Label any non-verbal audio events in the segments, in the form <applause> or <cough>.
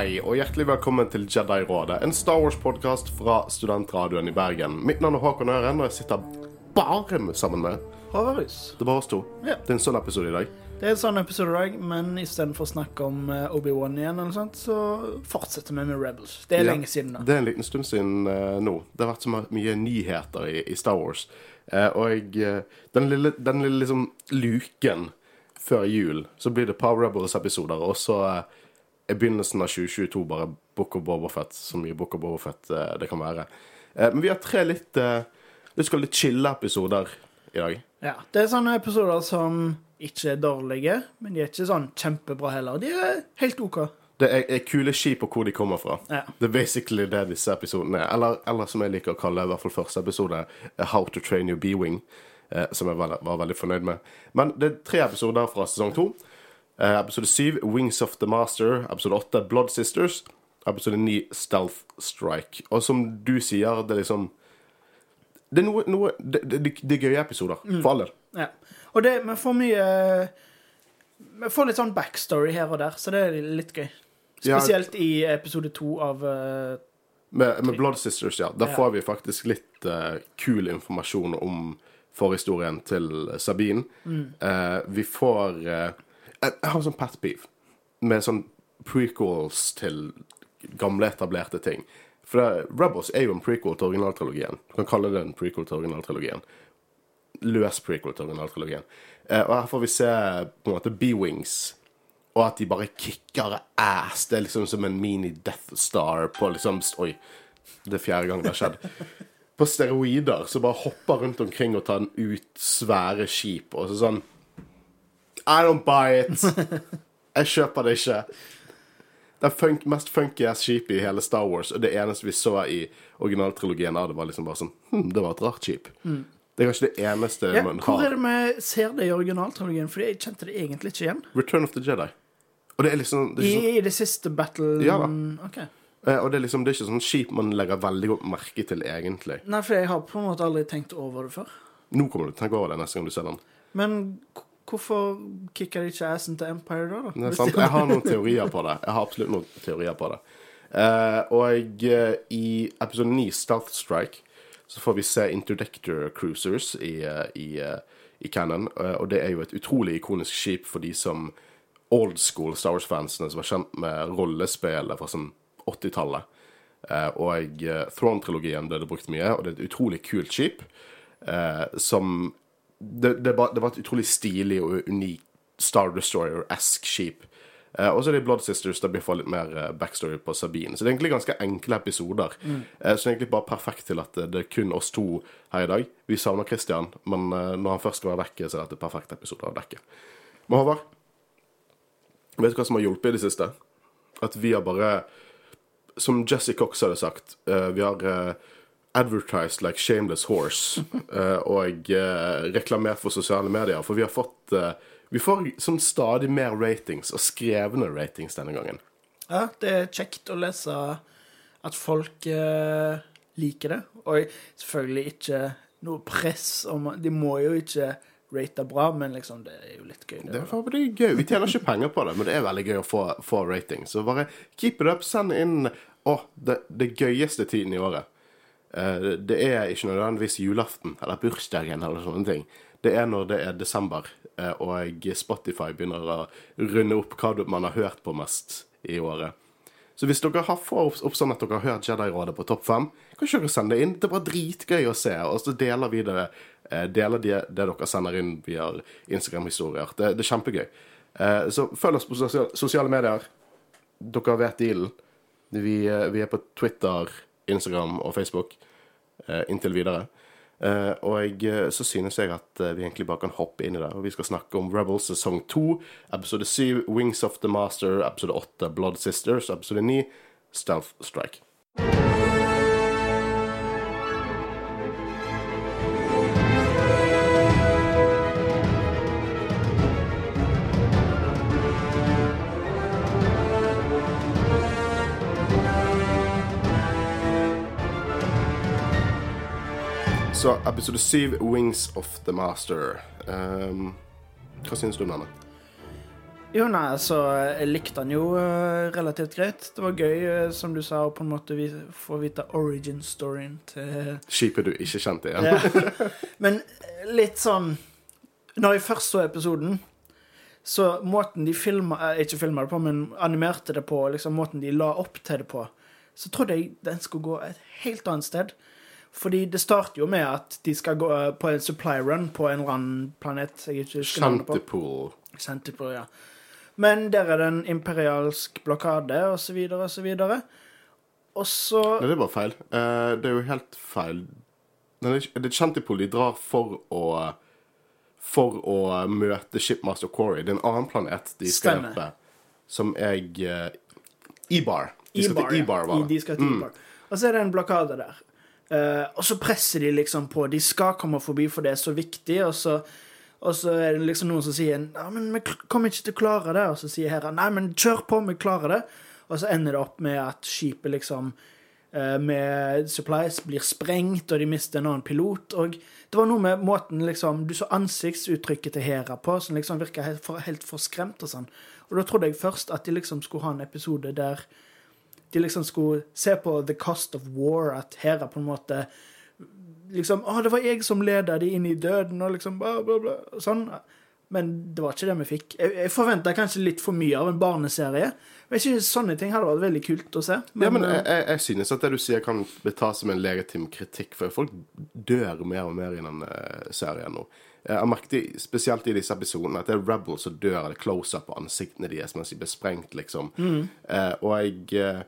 Hei, og hjertelig velkommen til Jedi-rådet, en Star Wars-podkast fra studentradioen i Bergen. Mitt navn er Håkon Øren, og jeg sitter bare sammen med Håvarus. Det er bare oss to. Ja. Det er en sånn episode i dag. Det er en sånn episode i dag, men istedenfor å snakke om eh, Obi-Wan igjen, eller sånt, så fortsetter vi med Rebels. Det er Ja. lenge siden nå. Det er en liten stund siden uh, nå. Det har vært så mye nyheter i, i Star Wars. Uh, og eh, den lille, den lille liksom luken før jul, så blir det Power Rebels-episoder, og så eh, er begynnelsen av 2022 bare Book of Bobafett, så mye Book of Bobafett eh, det kan være. Eh, men vi har tre litt eh, litt, litt chille episoder i dag. Ja, Det er sånne episoder som ikke er dårlige, men de er ikke sånn kjempebra heller. De er helt OK. Det er, er kule skip og hvor de kommer fra. Ja. Det er basically det disse episodene er. Eller, eller som jeg liker å kalle i hvert fall første episode, eh, How to Train Your B-Wing. Eh, som jeg var, var veldig fornøyd med. Men det er tre episoder fra sesong to. Eh, episode 7 Wings of the Master. Episode 8 Blood Sisters. Episode 9 Stealth Strike. Og som du sier, det er liksom Det er noe, noe det, det, det er gøye episoder. For alle. Ja. Og det, vi får mye Vi får litt sånn backstory her og der, så det er litt gøy. Ja. Spesielt i episode 2 av uh, Med, med Blood Sisters, ja. Da Ja. får vi faktisk litt uh, kul informasjon om forhistorien til Sabine. Eh, vi får Jeg har en sånn pat beef med sånn prequels til gamle, etablerte ting. For Rebels er jo en prequel til originaltrilogien. Du kan kalle det en prequel til originaltrilogien. Løs prequel til originaltrilogien. Eh, og her får vi se på en måte B-Wings. Og at de bare kicker ass. Det er liksom som en mini Death Star på liksom Oi, det er fjerde gang det har skjedd. På steroider. som bare hopper rundt omkring og tar den ut svære skip. Og så sånn I don't buy it. Jeg kjøper det ikke. Det funk, mest funky skipet i hele Star Wars, og det eneste vi så i originaltrilogien av det, var liksom bare sånn hm, Det var et rart skip. Det er kanskje det eneste ja, man Hvor er det vi ser det i originaltrilogien? For jeg kjente det egentlig ikke igjen. Return of the Jedi. Det liksom det sånn, i det siste battle Ja da. OK. eh, Og det er liksom Det er ikke sånn skip man legger veldig godt merke til, egentlig. Nei, for jeg har på en måte aldri tenkt over det før. Nå kommer du til å tenke over det neste gang du ser den. Men hvorfor kicka de ikke assen til Empire da? da? Det er sant. Jeg har noen teorier på det. Jeg har absolutt noen teorier på det. Uh, og uh, i episode 9, Stealth Strike, så får vi se Interdictor Cruisers i, uh, i, i Cannon. Og det er jo et utrolig ikonisk skip for de som old school Star Wars-fansene som var kjent med rollespillet fra sånn 80-tallet. Eh, og Throne-trilogien ble det brukt mye, og det er et utrolig kult skip. Som det, det, var, det var et utrolig stilig og unikt Star Destroyer-esk skip. Uh, og så er det Blood Sisters, der vi får litt mer eh, backstory på Sabine. Så det er egentlig ganske enkle episoder. Eh, så det er egentlig bare perfekt til at det er kun oss to her i dag. Vi savner Christian, men uh, når han først skal være vekke, så er dette perfekt episode å dekke. Men Håvard, vet du hva som har hjulpet i det siste? At vi har bare Som Jesse Cox hadde sagt, vi har advertised like shameless horse <laughs> eh, og eh, reklamert for sosiale medier. For vi har fått eh, Vi får som stadig mer ratings, og skrevne ratings denne gangen. Ja, det er kjekt å lese at folk liker det. Og selvfølgelig ikke noe press om De må jo ikke rate bra, men liksom, det er jo litt gøy. Det det er gøy. Vi tjener ikke penger på det, men det er veldig gøy å få, få rating. Så bare keep it up. Send inn Å, det, det gøyeste tiden i året. Eh, det er ikke nødvendigvis julaften eller bursdagen eller sånne ting. Det er når det er desember, eh, og Spotify begynner å runde opp hva man har hørt på mest i året. Så hvis dere har får opp, sånn at dere har hørt Jedi-rådet på topp fem, kan ikke dere sende det inn. Det er bare dritgøy å se. Og så deler vi det, eh, deler det, det dere sender inn via Instagram-historier. Det, det er kjempegøy. Så følg oss på sosiale, medier. Dere vet dealen. Vi, vi er på Twitter, Instagram og Facebook eh, inntil videre. Eh, og jeg, eh, så synes jeg at vi egentlig bare kan hoppe inn i det. Og vi skal snakke om Rebels sesong 2, episode 7, Wings of the Master, episode 8, Blood Sisters, episode 9, Stealth Strike. Så episode 7, Wings of the Master. Um, hva synes du om denne? Jo, nei, altså, jeg likte den jo uh, relativt greit. Det var gøy, uh, som du sa, å på en måte vi, få vite origin-storyen til Skipet du ikke kjente igjen. ja. <laughs> Men eh, litt sånn Når jeg først så episoden, så måten de filma eh, Ikke filma det på, men animerte det på, liksom måten de la opp til det på, så trodde jeg den skulle gå et helt annet sted. Fordi det starter jo med at de skal gå eh, på en supply run på en eller annen planet jeg ikke husker navnet på. Ja. Men der er det en imperialsk blokade, og så videre, og så videre. Og så Nei, det er bare feil. Eh, det er jo helt feil. Nei, det er Shantypool de drar for å For å møte Shipmaster Quarry. Det er en annen planet de skal hjelpe. Som jeg eh, Ibar. De skal til Ibar, var det. De skal til Ibar. Og så er det en blokade der. Eh, og så presser de liksom på. De skal komme forbi, for det er så viktig. Og så, og så er det liksom noen som sier ja, men vi kommer ikke til å klare det. Og så sier Hera nei, men kjør på, vi klarer det. Og så ender det opp med at skipet liksom uh, med supplies blir sprengt, og de mister en annen pilot. Og det var noe med måten liksom Du så ansiktsuttrykket til Hera på, som liksom virka helt, for, helt forskremt og sånn. Og da trodde jeg først at de liksom skulle ha en episode der de liksom skulle se på the cost of war, at Hera på en måte liksom Å, det var jeg som leda de inn i døden, og liksom bla, bla, bla. Sånn. Men det var ikke det vi fikk. Jeg, jeg forventa kanskje litt for mye av en barneserie. Men jeg synes sånne ting hadde vært veldig kult å se. ja, men eh, jeg, jeg, jeg synes at det du sier, kan tas som en legitim kritikk. For folk dør mer og mer i den eh, serien nå. Jeg har merket i- spesielt i disse episodene at det er Rebels som dør, eller close-up på ansiktene deres mens de blir sprengt, liksom. Eh, og jeg eh,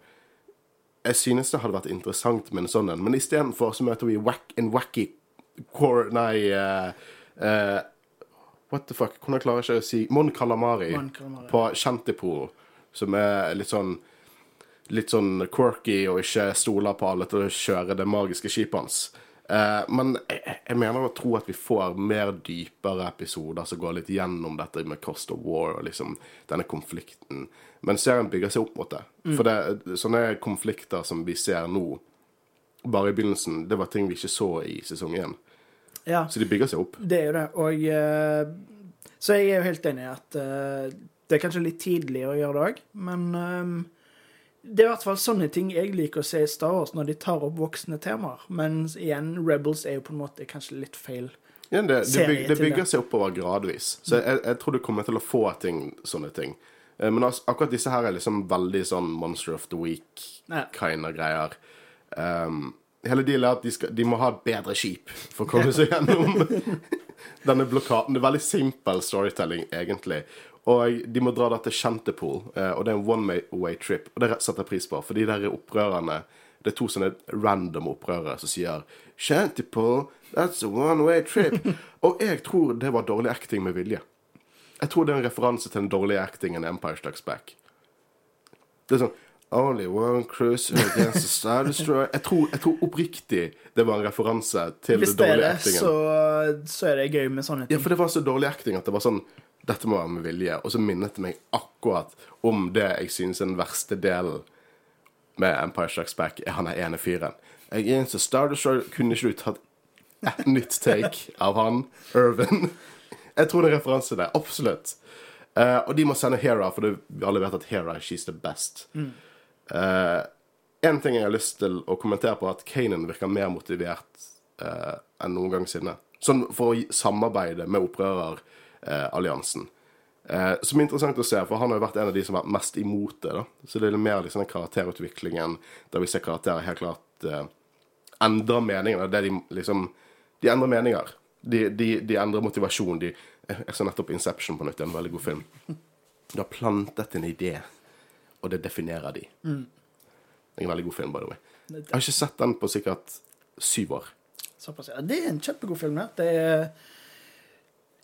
Jeg synes det hadde vært interessant med en sånn en, men istedenfor så møter vi wack, en wacky core Nei uh, uh, What the fuck? Hvordan klarer jeg ikke å si Mon Calamari, Mon Calamari. på Shantypool, som er litt sånn litt sånn quirky og ikke stoler på alle til å kjøre det magiske skipet hans. Uh, men jeg, jeg mener å tro at vi får mer dypere episoder som går litt gjennom dette med Cost of War og liksom denne konflikten. Men serien bygger seg opp mot det. For det, sånne konflikter som vi ser nå, bare i begynnelsen, det var ting vi ikke så i sesong én. ja, Så de bygger seg opp. det er jo det. Og eh, Så jeg er jo helt enig i at eh, det er kanskje litt tidlig å gjøre det òg, men eh, det er i hvert fall sånne ting jeg liker å se i Star Wars, når de tar opp voksne temaer. Men igjen, Rebels er jo på en måte kanskje litt feil. Ja, det, det, serie byg, det bygger seg oppover gradvis. Så jeg, jeg tror du kommer til å få ting, sånne ting. Eh, Men altså, akkurat disse her er liksom veldig sånn Monster of the Week Ja. kind of greier. Um, hele dealen er at de, skal, de må ha et bedre skip for å komme seg gjennom <laughs> denne blokaden. Det er veldig simpel storytelling, egentlig. Og de må dra da til Shantypool, eh, og det er en one way trip. Og det setter jeg pris på, for de der opprørerne Det er to sånne random opprørere som sier Shantypool, that's a one way trip. <laughs> og jeg tror det var dårlig acting med vilje. Jeg tror det er en referanse til den dårlige actingen i Empire Strikes Back. Det er sånn Only one cruiser against a Star Destroyer. Jeg tror, jeg tror oppriktig det var en referanse til Hvis det det er dårlige det, actingen. så, så er det gøy med sånne ting. Ja, for det var så dårlig acting at det var sånn Dette må være med vilje. Og så minnet det meg akkurat om det jeg synes er den verste delen med Empire Strikes Back, er han er ene fyren. Against a Star Destroyer Kunne ikke du tatt et nytt take av han, Irvin? Jeg tror det er referanse der. Absolutt. Uh, og de må sende Hera, for det, vi alle vet at Hera she's the best. Eh, en ting jeg har lyst til å kommentere på, er at Kanan virker mer motivert uh, enn noen gang siden. Sånn for å samarbeide med opprøreralliansen. Som er interessant å se, for han har jo vært en av de som har vært mest imot det. da. Så det er mer liksom den karakterutviklingen der vi ser karakterer helt klart endre meninger. Det de liksom De endrer meninger. De, de, de endrer motivasjon. De, jeg så nettopp Inception på nytt. Det er en veldig god film. Du har plantet en idé, og det definerer de. Det er en veldig god film, by the way. Jeg har ikke sett den på sikkert syv år. Såpass, ja. Det er en kjempegod film. Ja. Det er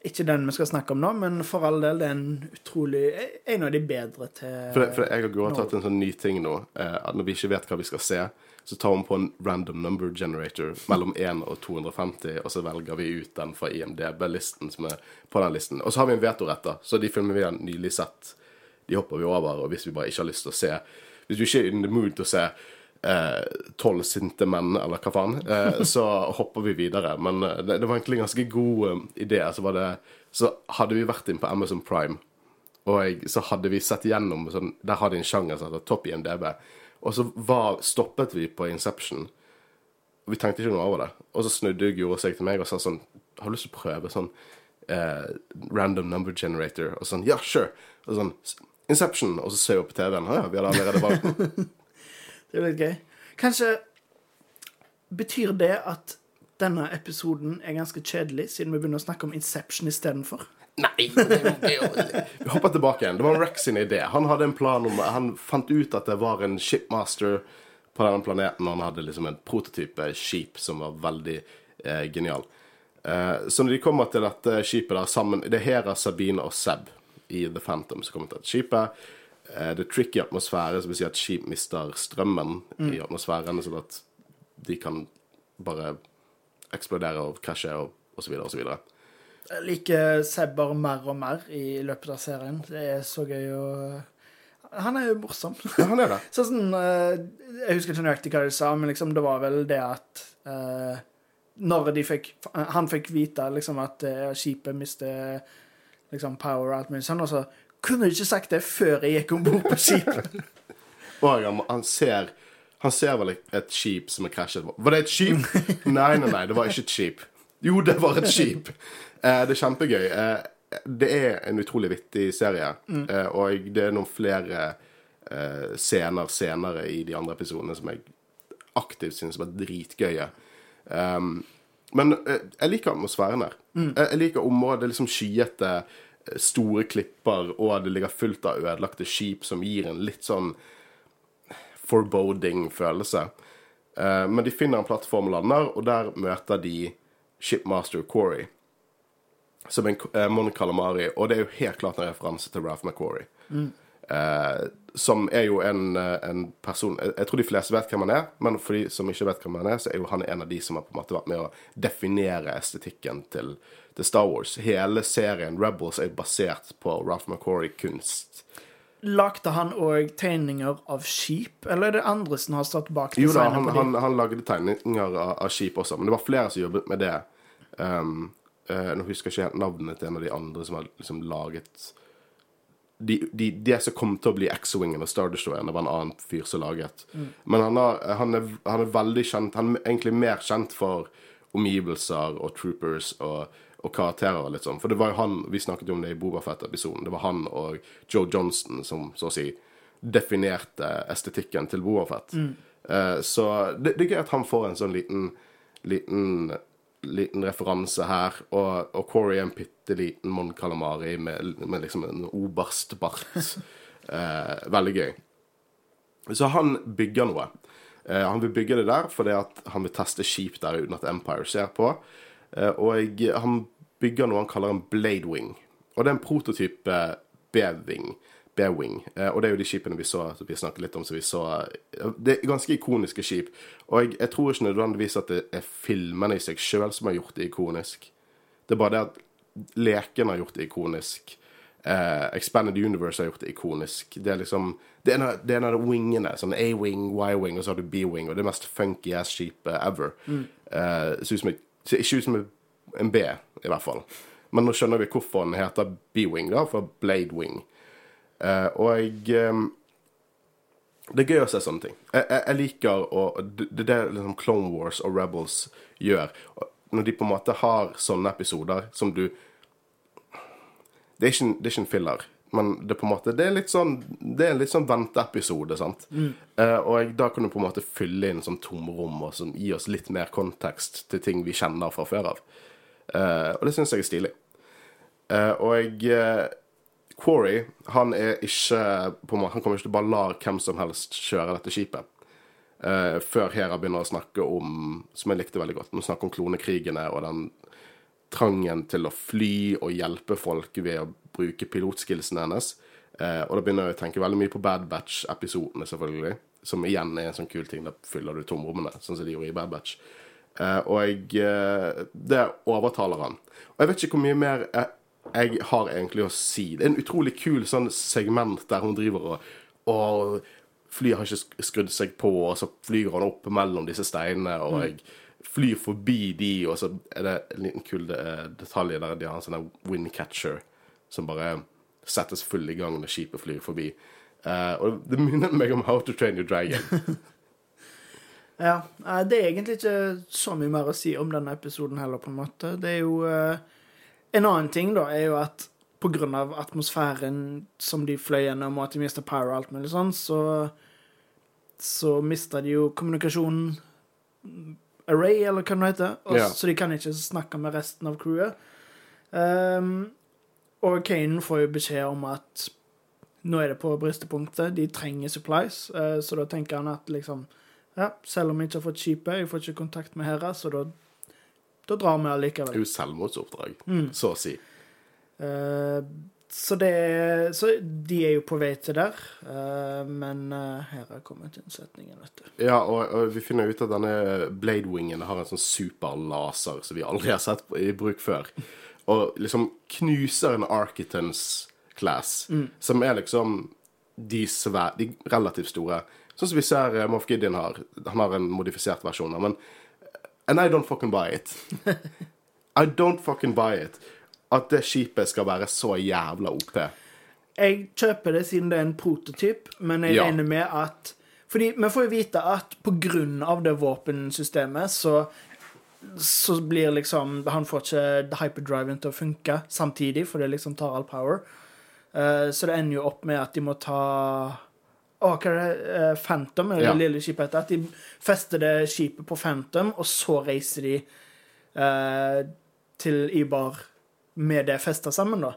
ikke den vi skal snakke om nå, men for all del, det er en utrolig En av de bedre til For, det, for jeg og gått har tatt en sånn ny ting nå. Eh, at når vi ikke vet hva vi skal se, så tar vi på en random number generator mellom 1 og 250, og så velger vi ut den fra IMDb-listen som er på den listen. Og så har vi en vetorett, da. Så de filmene vi har nylig sett, de hopper vi over. Og hvis vi bare ikke har lyst til å se Hvis du ikke er in the mood til å se tolv sinte menn, eller hva faen, eh, <laughs> så hopper vi videre. Men eh, det, det var egentlig en ganske god eh, idé. Så, var det, så hadde vi vært inn på Amazon Prime Og jeg, så hadde vi sett gjennom sånn, Der har de en sjanger som heter Topp IMDb. Og så var, stoppet vi på Inception. Og vi tenkte ikke noe over det. Og så snudde Guro seg til meg og sa sånn Har du lyst til å prøve sånn eh, random number generator? Og sånn Ja, sure. Og sånn Inception. Og så ser jeg opp på TV-en. Ja, vi hadde allerede valgt den. <laughs> Det er litt gøy. Kanskje betyr det at denne episoden er ganske kjedelig, siden vi begynner å snakke om Inception istedenfor? Nei! Vi hopper tilbake igjen. Det var Rex sin idé. Han hadde en plan om Han fant ut at det var en shipmaster på denne planeten. og Han hadde liksom en prototype skip som var veldig eh, genial. Eh, så når de kommer til dette skipet der sammen Det er Hera, Sabine og Seb i The Phantom som kommer til dette skipet. Eh, det er tricky atmosfære, som vil si at skip mister strømmen i atmosfæren, sånn at de kan bare eksplodere og krasje og, så videre og så videre. Jeg liker Sebber mer og mer i løpet av serien. Det er så gøy å Han er jo morsom. Ja, han er det. <laughs> Så sånn eh, Jeg husker ikke nøyaktig hva de sa, men liksom det var vel det at uh, Når de fikk Han fikk vite liksom at uh, skipet mister liksom power og alt mulig sånn, og så kunne du ikke sagt det før jeg gikk om bord på skipet. <laughs> Og han, han ser Han ser vel et, skip som er krasjet. Var det et skip? <laughs> Nei, nei, nei, det var ikke et skip. Jo, det var et skip. Eh, det er kjempegøy. Eh, det er en utrolig vittig serie, eh, og det er noen flere eh, scener senere i de andre episodene som jeg aktivt synes var dritgøye. Um, men eh, jeg liker atmosfæren her. Jeg, jeg liker området. Det er liksom skyete, eh, store klipper, og det ligger fullt av ødelagte skip som gir en litt sånn foreboding følelse. Eh, men de finner en plattform og lander, og der møter de Shipmaster Quarry. Som en uh, Mon Calamari, og det er jo helt klart en referanse til Ralph McQuarrie. Eh, som er jo en, eh, en person jeg tror de fleste vet hvem han er, men for de som ikke vet hvem han er, så er jo han en av de som har på en måte vært med å definere estetikken til, til Star Wars. Hele serien Rebels er basert på Ralph McQuarrie-kunst. Lagde han òg tegninger av skip, eller er det andre som har stått bak Jo da, han, han, han lagde tegninger av, av skip også, men det var flere som jobbet med det. Um, uh, nå husker jeg ikke helt navnet til en av de andre som har liksom laget de, de, Det som kom til å bli X-Wingen og Star Destroyer, det var en annen fyr som laget. Men han, har, han, er, han er veldig kjent Han er egentlig mer kjent for omgivelser og troopers og, og karakterer og litt sånn. For det var jo han Vi snakket jo om det i Bobafett-episoden. Det var han og Joe Johnston som så å si definerte estetikken til Bobafett. Eh, så det, det er gøy at han får en sånn liten liten, liten referanse her. Og, og Corey er en bitte liten Mon Calamari med, med liksom en oberstbart. <laughs> Eh, veldig gøy. Så han bygger noe. Eh, han vil bygge det der fordi han vil teste skip der uten at Empire ser på. Eh, og han bygger noe han kaller en Blade Wing. Og det er en prototype B-wing. B-wing. Eh, og det er jo de skipene vi så vi snakket litt om. Så vi så, eh, det er ganske ikoniske skip. Og jeg, jeg tror ikke nødvendigvis at det er filmene i seg sjøl som har gjort det ikonisk. Det er bare det at leken har gjort det ikonisk. Eh, Expanded Universe har gjort det ikonisk. Det er liksom Det er en av, det er en av de wingene. Sånn A-wing, Y-wing, og så har du B-wing. Og det mest funky ass skipet ever. Eh, ser ut som et, ser ikke ut som en B, i hvert fall. Men nå skjønner vi hvorfor den heter B-wing, da, for Blade Wing. Eh, og eh, Det er gøy å se sånne ting. Jeg, jeg, jeg liker å det er det liksom Clone Wars og Rebels gjør. Når de på en måte har sånne episoder som du Det er ikke, det er ikke en filler, men det er på en måte Det er litt sånn Det er en litt sånn venteepisode, sant. Eh, og da kan du på en måte fylle inn sånn tomrom og sånn, gi oss litt mer kontekst til ting vi kjenner fra før av. Eh, og det syns jeg er stilig. Eh, og jeg eh, Quarry, han er ikke på en måte, Han kommer ikke til å bare la hvem som helst kjøre dette skipet. Eh, før Hera begynner å snakke om Som jeg likte veldig godt. Hun snakker om klonekrigene og den trangen til å fly og hjelpe folk ved å bruke pilotskillsene hennes. Eh, og da begynner jeg å tenke veldig mye på Bad Batch-episodene, selvfølgelig. Som igjen er en sånn kul ting. Da fyller du tomrommene, sånn som de gjorde i Bad Batch. Eh, og jeg, eh, det overtaler han. Og jeg vet ikke hvor mye mer jeg, jeg har egentlig å si. Det er en utrolig kul sånn segment der hun driver og, og Flyet har ikke skrudd seg på, og så flyr han opp mellom disse steinene, og jeg flyr forbi de, og så er det en liten kul eh, detalj der de har en sånn windcatcher som bare settes full i gang når skipet flyr forbi. Uh, og det minner meg om How to Train Your Dragon. <laughs> Ja, eh, Det er egentlig ikke så mye mer å si om denne episoden heller, på en måte. Det er jo uh, En annen ting, da, er jo at av atmosfæren som de fløy gjennom, og at de mista power og alt mulig sånn, så så mista de jo kommunikasjonen Array, eller hva det heter. Og, Ja. Så de kan ikke snakke med resten av crewet. Um, og Kane får jo beskjed om at nå er det på bristepunktet, de trenger supplies. uh, så da tenker han at liksom Ja, selv om jeg ikke har fått skipet, jeg får ikke kontakt med Hera, så da, da drar vi allikevel. Det er jo selvmordsoppdrag, så å si. Eh, så det Så de er jo på vei til der, eh, men uh, Hera kommet til innsetningen, vet du. Ja, og, og vi finner ut at denne Bladewingen har en sånn superlaser som vi aldri har sett i bruk før. Og liksom knuser en Architons class, som er liksom de, svære, de relativt store. Sånn som vi ser uh, Moff Gideon har. Han har en modifisert versjon av, men And I don't fucking buy it. <laughs> I don't fucking buy it. At det skipet skal være så jævla OP. Jeg kjøper det siden det er en prototyp, men jeg Ja. regner med at Fordi vi får jo vite at av det våpensystemet, så så blir liksom Han får ikke hyperdriven til å funke samtidig, for det liksom tar all power. Uh, så det ender jo opp med at de må ta Å, hva er det? Uh, Phantom, er det Ja. det lille skipet heter? At de fester det skipet på Phantom, og så reiser de uh, til Ibar med det festa sammen, da.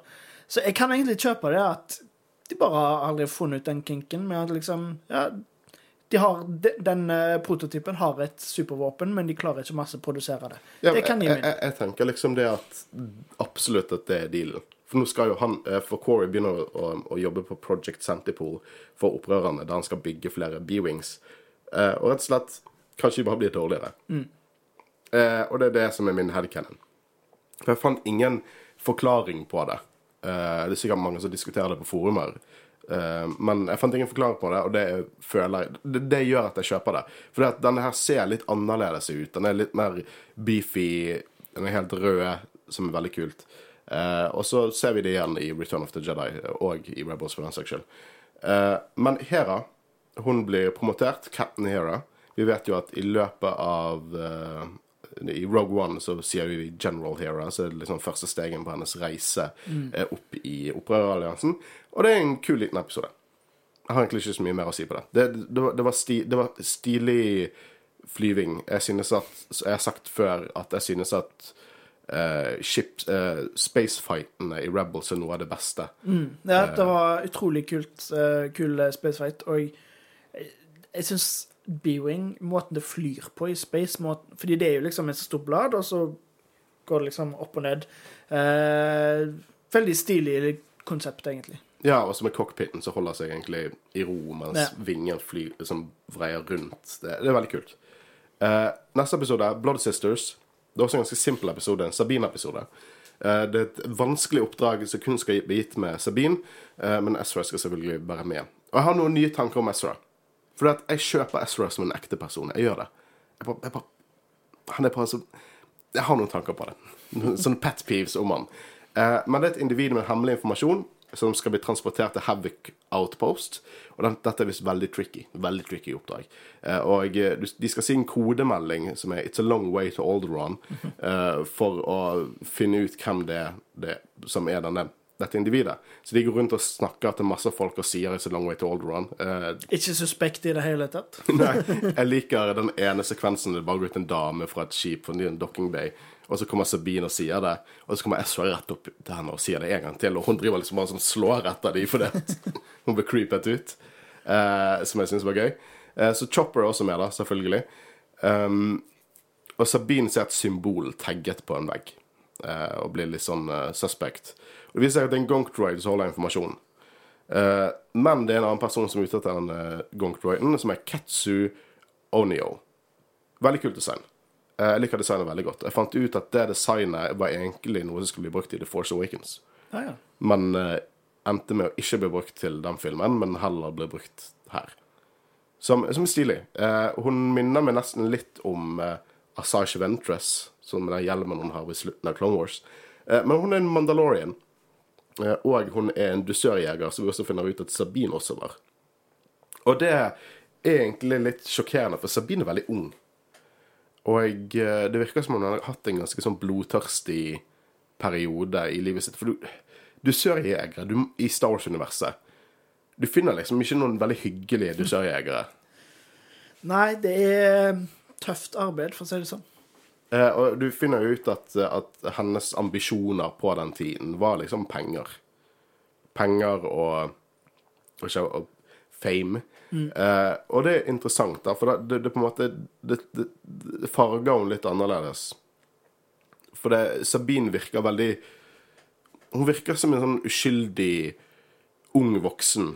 Så jeg kan egentlig kjøpe det at de bare har aldri funnet ut den kinken med at liksom Ja, de har, de, den eh, prototypen har et supervåpen, men de klarer ikke masseprodusere det. Ja, det kan gi jeg, jeg, jeg tenker liksom det at absolutt at det er dealen. For nå skal jo han, eh, for Corey begynner å, å, å jobbe på Project Centipole for opprørerne, der han skal bygge flere B-wings. Eh, og rett og slett kanskje de bare blir dårligere. Eh, og det er det som er min headcanon. For jeg fant ingen forklaring på det. Eh, det er sikkert mange som diskuterer det på forumer. Eh, men jeg fant ingen forklaring på det, og det, jeg, det, det gjør at jeg kjøper det. For denne her ser litt annerledes ut. Den er litt mer beefy. Den er helt rød, som er veldig kult. Eh, og så ser vi det igjen i Return of the Jedi og i Rebels for den saks skyld. Men Hera, hun blir promotert. Captain Hera. Vi vet jo at i løpet av I Rogue One så sier vi General Hero', så er det liksom første stegen på hennes reise mm. opp i opprøreralliansen. Og det er en kul liten episode. Jeg har egentlig ikke så mye mer å si på det. Det, det, var, det, var, sti, det var stilig flyving. Jeg synes at Jeg har sagt før at jeg synes at uh, ship, uh, spacefightene i Rebels er noe av det beste. Ja, det var utrolig kult, uh, kul eh, spacefight, og jeg, jeg syns B-Wing, måten det flyr på i space måten, Fordi det er jo liksom et så stort blad, og så går det liksom opp og ned. Eh, veldig stilig konsept, egentlig. Ja, og så med cockpiten så holder seg egentlig i ro mens Ja. vingen flyr, liksom vreier rundt. Det, det er veldig kult. Eh, neste episode, Blood Sisters. Det er også en ganske simpel episode, en Sabine-episode. Eh, det er et vanskelig oppdrag som kun skal bli gitt med Sabine, eh, men Ezra skal selvfølgelig være med. Og jeg har noen nye tanker om Ezra. For at jeg kjøper Ezra som en ekte person. Jeg gjør det. Jeg bare, jeg bare, han er bare så Jeg har noen tanker på det. <laughs> Sånne pet peeves om han. Eh, men det er et individ med hemmelig informasjon som skal bli transportert til Havoc Outpost. Og den, dette er visst veldig tricky. Veldig tricky oppdrag. Eh, og eh, de skal si en kodemelding som er 'It's a long way to Alderon', eh, for å finne ut hvem det det, som er denne, dette individet. Så de går rundt og snakker til masse folk og sier 'It's a long way to Alderon'. Eh, Ikke suspekt i det hele tatt. <laughs> Nei, jeg liker den ene sekvensen det bare går ut en dame fra et skip fra docking bay, og så kommer Sabine og sier det, og så kommer Ezra rett opp til henne og sier det en gang til, og hun driver liksom bare sånn slår etter dem fordi <laughs> hun blir creepet ut, eh, som jeg synes var gøy. Eh, så Chopper er også med da, selvfølgelig. Um, og Sabine ser et symbol tagget på en vegg, eh, og blir litt sånn eh, suspect. Og det viser seg at det er en gonk droid som holder informasjon. Eh, men det er en annen person som er ute etter den eh, gonk-droiden, som er Ketsu Onio. Veldig kult design. Eh, jeg liker designet veldig godt. Jeg fant ut at det designet var egentlig noe som skulle bli brukt i The Force Awakens. Ah, ja. Men eh, endte med å ikke bli brukt til den filmen, men heller ble brukt her. Som, som er stilig. Eh, hun minner meg nesten litt om Asage Ventress, som med den hjelmen hun har ved slutten av Clone Wars. Eh, men hun er en Mandalorian. Eh, og hun er en dusørjeger, som vi også finner ut at Sabine også var. Og det er egentlig litt sjokkerende, for Sabine er veldig ung. Og eh, det virker som om hun har hatt en ganske sånn blodtørstig periode i livet sitt. For du, dusørjegere du, i Star Wars-universet Du finner liksom ikke noen veldig hyggelige dusørjegere. Nei, det er tøft arbeid, for å si det sånn. Eh, og du finner jo ut at, at hennes ambisjoner på den tiden var liksom penger. Penger og, og, fame. Mm. Eh, og det er interessant, da, for det, det, det på en måte det, det, farger hun litt annerledes. For det, Sabine virker veldig Hun virker som en sånn uskyldig ung voksen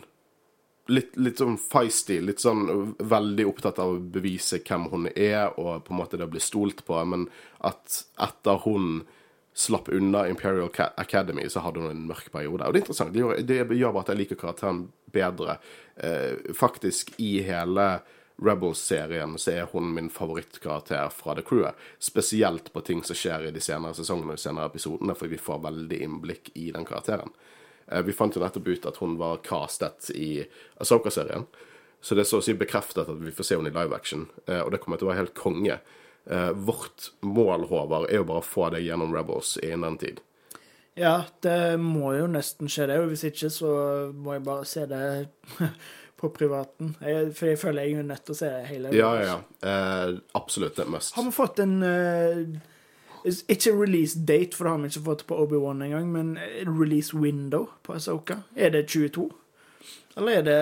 litt, litt, sånn feisty, litt sånn veldig opptatt av å bevise hvem hun er, og på en måte det å bli stolt på, men at etter hun slapp unna Imperial Academy, så hadde hun en mørk periode. Og det er interessant. Det gjør, det gjør bare at jeg liker karakteren bedre. Eh, faktisk, i hele Rebels-serien så er hun min favorittkarakter fra The Crewet. Spesielt på ting som skjer i de senere sesongene og senere episodene, for vi får veldig innblikk i den karakteren. Eh, vi fant jo nettopp ut at hun var castet i Asoka-serien. Så det er så å si bekreftet at vi får se henne i live action, eh, og det kommer til å være helt konge. Eh, vårt mål, Håvard, er jo bare å få deg gjennom Rebels innen den tid. Ja, det må jo nesten skje, det. Og hvis ikke, så må jeg bare se det <laughs> på privaten. Jeg, for jeg føler jeg er nødt til å se det hele. Ja, ja, ja. Eh, absolutt. Det er must. Har vi fått en uh, ikke release date, for det har vi ikke fått på Obi-Wan engang, men release window på Asoka. Er det 22? Eller er det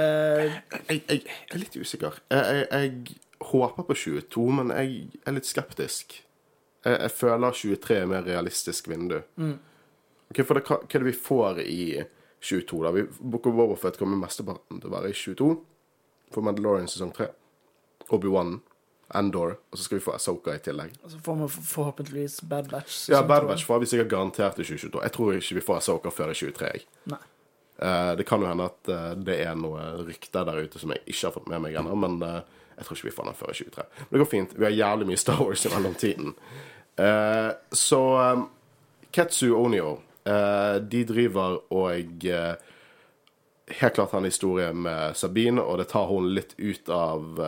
Jeg, jeg, jeg er litt usikker. Jeg, jeg, håper på 22, men jeg er litt skeptisk. Jeg, føler 23 er mer realistisk vindu. Mm. Okay, for det, hva, hva er det vi får i 22, da? Vi, Book of Boberfett kommer mesteparten til å være i 22. For Mandalorian sesong 3. Obi-Wan Endor, og så skal vi få Asoka i tillegg. Og så får vi forhåpentligvis Bad Batch. Ja, Bad Batch får vi sikkert garantert i 2022. Jeg tror ikke vi får Asoka før i 2023. Jeg. Nei. Uh, det kan jo hende at uh, det er noe rykter der ute som jeg ikke har fått med meg ennå, men uh, jeg tror ikke vi får den før i 2023. Men det går fint. Vi har jævlig mye Star Wars i mellomtiden. så um, Ketsu Onio, de driver og Helt klart har en historie med Sabine, og det tar hun litt ut av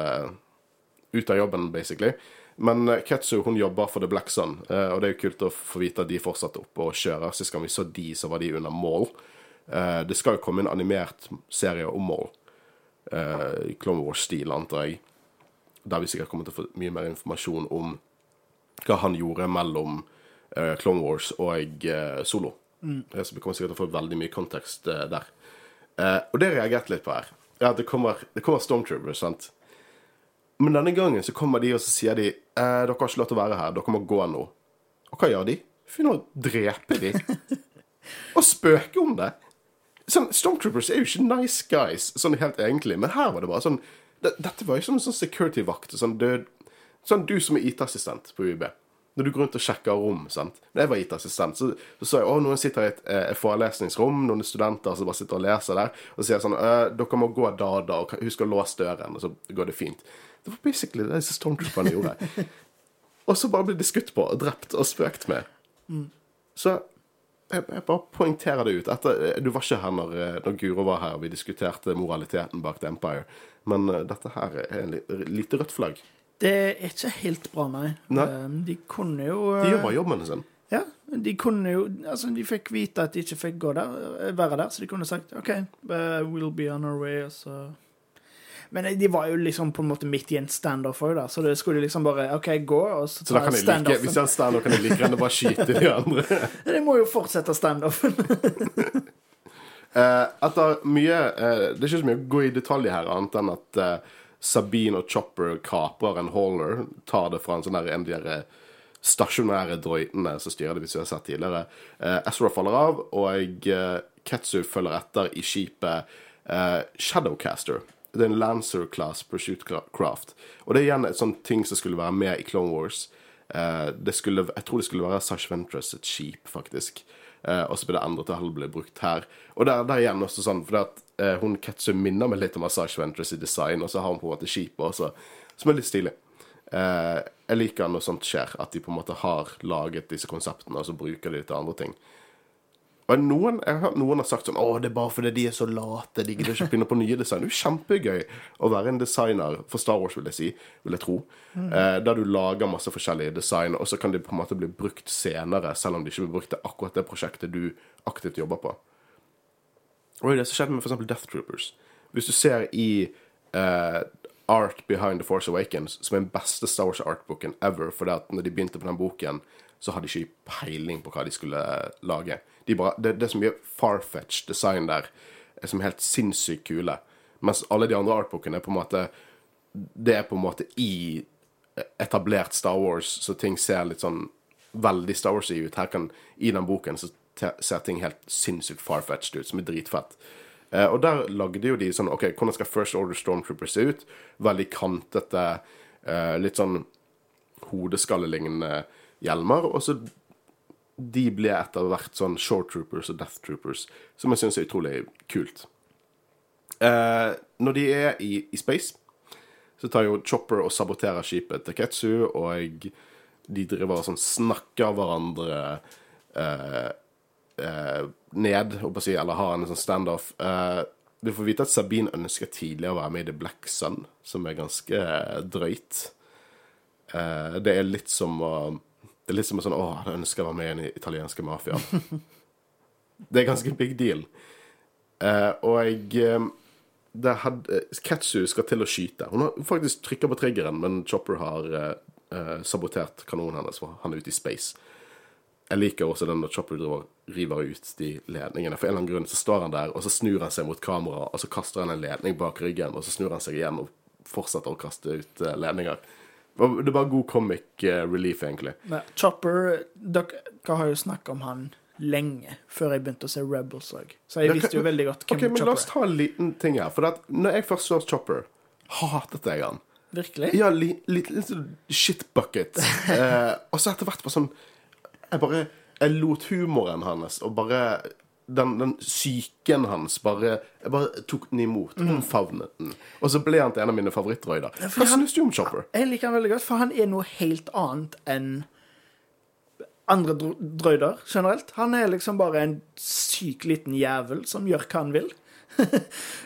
ut av jobben, basically. Men eh, Ketsu hun jobber for The Black Sun, eh, og det er jo kult å få vite at de fortsatte oppe og kjører. Sist gang vi så de, så var de under mål. Eh, det skal jo komme en animert serie om mål. I Clone Wars-stil, antar jeg. Der vi sikkert kommer til å få mye mer informasjon om hva han gjorde mellom Clone Wars og Solo. Mm. Så vi kommer sikkert til å få veldig mye kontekst der. og det reagerte litt på her. Ja, det kommer, det kommer Stormtroopers, sant. Men denne gangen så kommer de og så sier de eh, dere har ikke lov til å være her, dere må gå nå. Og hva gjør de? Finner å drepe de. <laughs> og spøke om det. Sånn, Stormtroopers er jo ikke nice guys, sånn helt egentlig, men her var det bare sånn det, Dette var jo sånn, sånn security-vakt. Sånn, sånn, du som er IT-assistent på UiB. Når du går rundt og sjekker rom. sant? Når jeg var IT-assistent, så, så, sa jeg å, noen sitter i et eh, forelesningsrom, noen studenter som bare sitter og leser der, og sier sånn Dere må gå da og da, og husk å låse døren, og så går det fint. Det var basically det disse stormtrooperne gjorde. <laughs> og så bare ble de skutt på og drept og spøkt med. Mm. Så jeg, jeg, bare poengterer det ut. Etter, du var ikke her når, når, Guro var her og vi diskuterte moraliteten bak The Empire. Men uh, dette her er en lite rødt flagg. Det er ikke helt bra, nei. nei. Um, de kunne jo De gjør bare jobben sin. Ja, de kunne jo Altså, de fikk vite at de ikke fikk gå der, være der, så de kunne sagt OK, we'll be on our way, og så men de var jo liksom på en måte midt i en standoff òg, da. Så det skulle liksom bare OK, gå, og så ta så like, Hvis jeg har standoff, kan jeg like gjerne bare skyte de andre. <laughs> de må jo fortsette standoffen. uh, <laughs> etter mye uh, Det er ikke så mye å gå i detalj her, annet enn at uh, Sabine og Chopper kaprer en Hauler, tar det fra en sånn der en av de stasjonære droidene som styrer det, hvis vi har sett tidligere. Uh, Ezra faller av, og Ketsu følger etter i skipet uh, Shadowcaster det er en Lancer Class Pursuit Craft. Og det er igjen et sånt ting som skulle være med i Clone Wars. Det skulle, jeg tror det skulle være Sash Ventress et skip, faktisk. Uh, og så ble det endret til å ble brukt her. Og der, der igjen også sånn, for at, uh, hun Ketsu minner meg litt om Sash Ventress i design, og så har hun på en måte skipet også, som er litt stilig. Uh, jeg liker når sånt skjer, at de på en måte har laget disse konseptene, og så bruker de det til andre ting. Og noen, jeg har hørt noen har sagt sånn Å, det er bare fordi de er så late. De gidder ikke finne på nye design. Det er jo kjempegøy å være en designer for Star Wars, vil jeg si. Vil jeg tro. Eh, der du lager masse forskjellige design, og så kan de på en måte bli brukt senere, selv om de ikke blir brukt til akkurat det prosjektet du aktivt jobber på. Og det er det som skjedde med f.eks. Death Troopers. Hvis du ser i eh, Art Behind The Force Awakens, som er den beste Star Wars-artboken ever, fordi at når de begynte på den boken, så hadde de ikke peiling på hva de skulle lage. De bare, det, det er så mye farfetch design der er som helt sinnssykt kule. Mens alle de andre artbokene er på en måte Det er på en måte i etablert Star Wars, så ting ser litt sånn veldig Star Wars-y ut. Her kan, I den boken så ser ting helt sinnssykt farfetched ut, som er dritfett. Eh, og der lagde jo de sånn OK, hvordan skal First Order Stormtroopers se ut? Veldig kantete, eh, litt sånn hodeskallelignende hjelmer. Og så de ble etter hvert sånn Short Troopers og Death Troopers, som jeg syns er utrolig kult. Eh, når de er i, i space, så tar jo Chopper og saboterer skipet til Ketsu, og de driver og sånn snakker hverandre eh, eh, ned, si, eller har en sånn standoff. Eh, vi får vite at Sabine ønsker tidligere å være med i The Black Sun, som er ganske eh, drøyt. Eh, det er litt som å Det er litt som en sånn Å, jeg ønsker å være med i den italienske mafiaen. <laughs> det er ganske big deal. Eh, og jeg eh, det hadde, Ketsu skal til å skyte. Hun har faktisk trykka på triggeren, men Chopper har eh, eh, sabotert kanonen hennes, for han er ute i space. Jeg liker også den når Chopper driver, river ut de ledningene. For en eller annen grunn så står han der, og så snur han seg mot kamera, og så kaster han en ledning bak ryggen, og så snur han seg igjen og fortsetter å kaste ut eh, ledninger. Det er bare god comic eh, relief, egentlig. Men Chopper Dere har jo snakka om han lenge, før jeg begynte å se Rebels òg. Så jeg visste jo veldig godt hvem Ok, men La oss er. ta en liten ting her. For at når jeg først så Chopper, hatet jeg han. Virkelig? Ja, litt li, li, sånn shitbucket. <laughs> Eh, og så etter hvert bare sånn Jeg bare Jeg lot humoren hans og bare den, den psyken hans bare Jeg bare tok den imot. Omfavnet den. Og så ble han til en av mine favorittrøyder. Hva han- syns du om Chopper? Jeg liker han veldig godt, for han er noe helt annet enn andre drøyder generelt. Han er liksom bare en syk liten jævel som gjør hva han vil. <laughs>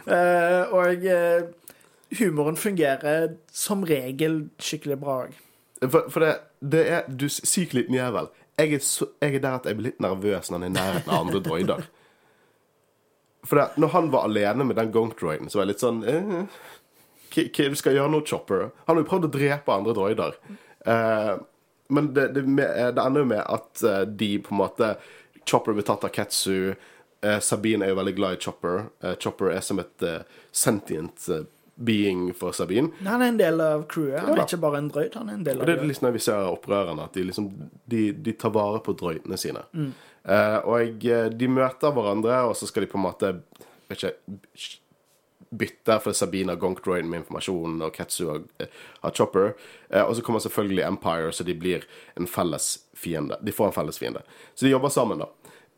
Eh, og eh, humoren fungerer som regel skikkelig bra òg. For, for det, det er Du syk liten jævel. Jeg er, så, jeg er der at jeg blir litt nervøs når han er i nærheten av andre droider. For det, når han var alene med den gonk-droiden, så var jeg litt sånn Hva er det du skal gjøre nå, Chopper? Han har jo prøvd å drepe andre droider. Eh, men det, det, eh, det ender jo med at eh, de på en måte Chopper blir tatt av Ketsu. Eh, Sabine er jo veldig glad i Chopper. Eh, Chopper er som et sentient eh, being for Sabine. Han er en del av crewet. Han Ja er ikke bare en drøyd, han er en del Og av det er liksom når vi ser opprørerne, at de liksom de, de tar vare på drøydene sine. Eh, og de møter hverandre, og så skal de på en måte vet ikke, bytte, for Sabine har gonk-droiden med informasjon, og Ketsu har, eh, har Chopper. Eh, og så kommer selvfølgelig Empire, så de blir en felles fiende. De får en felles fiende. Så de jobber sammen, da.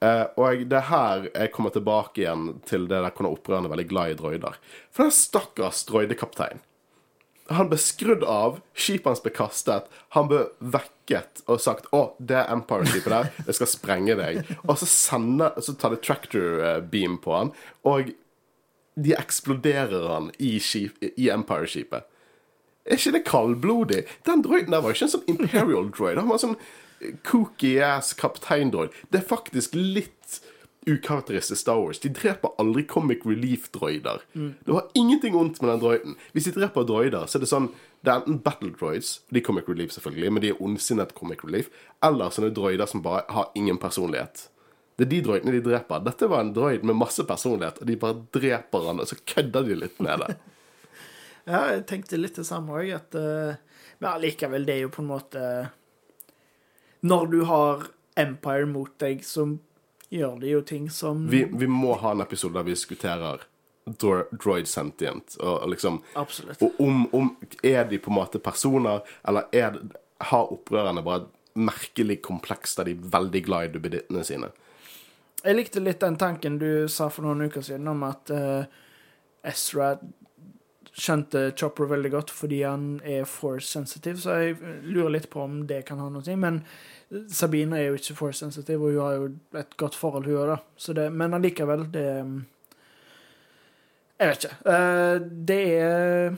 Eh, og det er her jeg kommer tilbake igjen til det der hvordan opprørerne er veldig glad i droider. For den stakkars droidekaptein han ble skrudd av, skipet hans ble kastet, han ble vekket og sagt 'Å, det er Empire-skipet der, jeg skal sprenge deg'. Og så, sender, så tar de tractor eh, beam på han, og de eksploderer han i, i Empire-skipet. Er ikke det kaldblodig? Den droiden der var ikke en sånn Imperial droid. Han var en sånn kooky ass kapteindroid. Det er faktisk litt ukarakteristisk Star Wars. De dreper aldri comic relief-droider. Det var ingenting ondt med den droiden. Hvis de dreper droider, så er det sånn Det er enten battle droids, de er comic relief selvfølgelig, men de er ondsinnet comic relief, eller sånne droider som bare har ingen personlighet. Det er de droidene de dreper. Dette var en droid med masse personlighet, og de bare dreper han, og så kødder de litt med det. <laughs> Ja, jeg tenkte litt det samme òg, at eh, Men allikevel, det er jo på en måte Når du har Empire mot deg, så gjør de jo ting som Vi, vi må ha en episode der vi diskuterer droid sentient, og, liksom Absolutt. Og om, om Er de på en måte personer, eller er har opprørerne bare et merkelig kompleks der de er veldig glad i duppedittene sine? Jeg likte litt den tanken du sa for noen uker siden om at uh, Ezra skjønte Chopper veldig godt fordi han er force sensitive, så jeg lurer litt på om det kan ha noe å si. Men Sabine er jo ikke force sensitive, og hun har jo et godt forhold, hun òg, da. Det, men allikevel, det Jeg vet ikke. Eh, Det er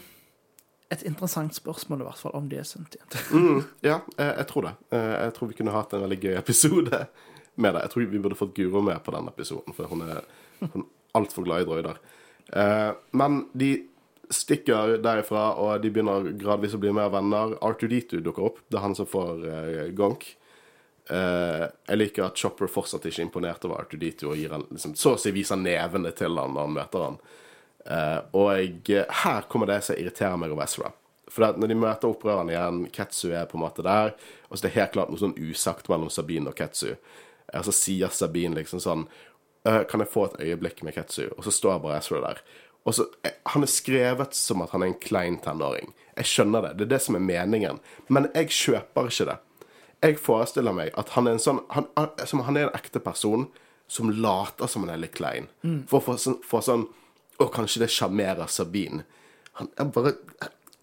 et interessant spørsmål, i hvert fall, om de er sentiente. Mm, ja, eh, jeg tror det. Eh, Jeg tror vi kunne hatt en veldig gøy episode med det. Jeg tror vi burde fått Guro med på den episoden, for hun er, hun er altfor glad i droider. Men de stikker derifra, og de begynner gradvis å bli mer venner. R2D2 dukker opp. Det er han som får uh, gonk. Uh, jeg liker at Chopper fortsatt ikke er imponert over R2D2 og gir han, liksom, så å si viser nevene til han når han møter han. Uh, og her kommer det som irriterer meg over Ezra. For når de møter opprørerne igjen, Ketsu er på en måte der, og så det er helt klart noe sånn usagt mellom Sabine og Ketsu. Og så sier Sabine liksom sånn «Øh, Kan jeg få et øyeblikk med Ketsu? Og så står bare Ezra der. Og så, eh, Han er skrevet som at han er en klein tenåring. Jeg skjønner det. Det er det som er meningen. Men jeg kjøper ikke det. Jeg forestiller meg at han er en sånn Han, han, som han er en ekte person som later som han er litt klein. For å få sånn, få sånn Å, kanskje det sjarmerer Sabine. Han er bare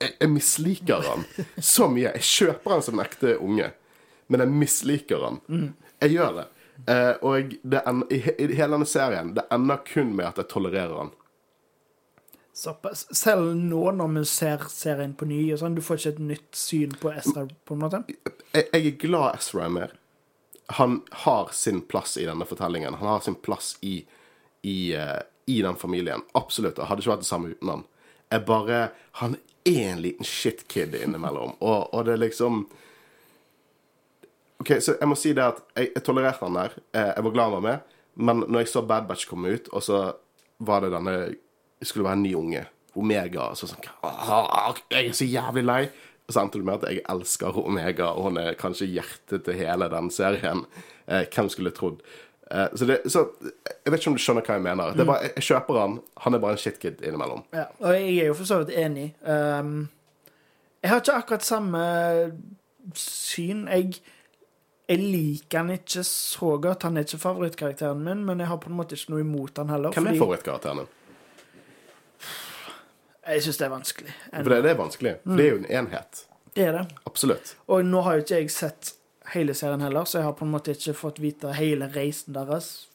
Jeg, jeg misliker han <laughs> så mye. Jeg kjøper han som en ekte unge, men jeg misliker han. Jeg gjør det. Eh, og det en, i, i hele denne serien Det ender kun med at jeg tolererer han. Såpass. Selv nå når vi ser serien på ny, sånn, du får ikke et nytt syn på Ezra, på en måte? jeg, er glad Ezra er med. Han har sin plass i denne fortellingen. Han har sin plass i, i, eh, i den familien. Absolutt. Det hadde ikke vært det samme uten han. Jeg bare Han er en liten shitkid innimellom, og, og det er liksom OK, så jeg må si det at jeg, jeg tolererte han der. Eh, Jeg var glad han var med. Men når jeg så Bad Batch komme ut, og så var det denne skulle være en ny unge. Omega. Så sånn Jeg er så jævlig lei. Og så endte det med at jeg elsker Omega, og hun er kanskje hjertet til hele den serien. Eh, hvem skulle trodd? Eh, så, det, så jeg vet ikke om du skjønner hva jeg mener. Det er bare, jeg, kjøper han. Han er bare en shitkid innimellom. Ja, og jeg er jo for så vidt enig. Um, jeg har ikke akkurat samme syn. Jeg, jeg liker han ikke så godt. Han er ikke favorittkarakteren min, men jeg har på en måte ikke noe imot han heller. Hvem er fordi favorittkarakteren din? Jeg syns det er vanskelig. For det, det er vanskelig. For det er jo en enhet. Det er det. Absolutt. Og nå har jo ikke jeg sett hele serien heller, så jeg har på en måte ikke fått vite hele reisen deres,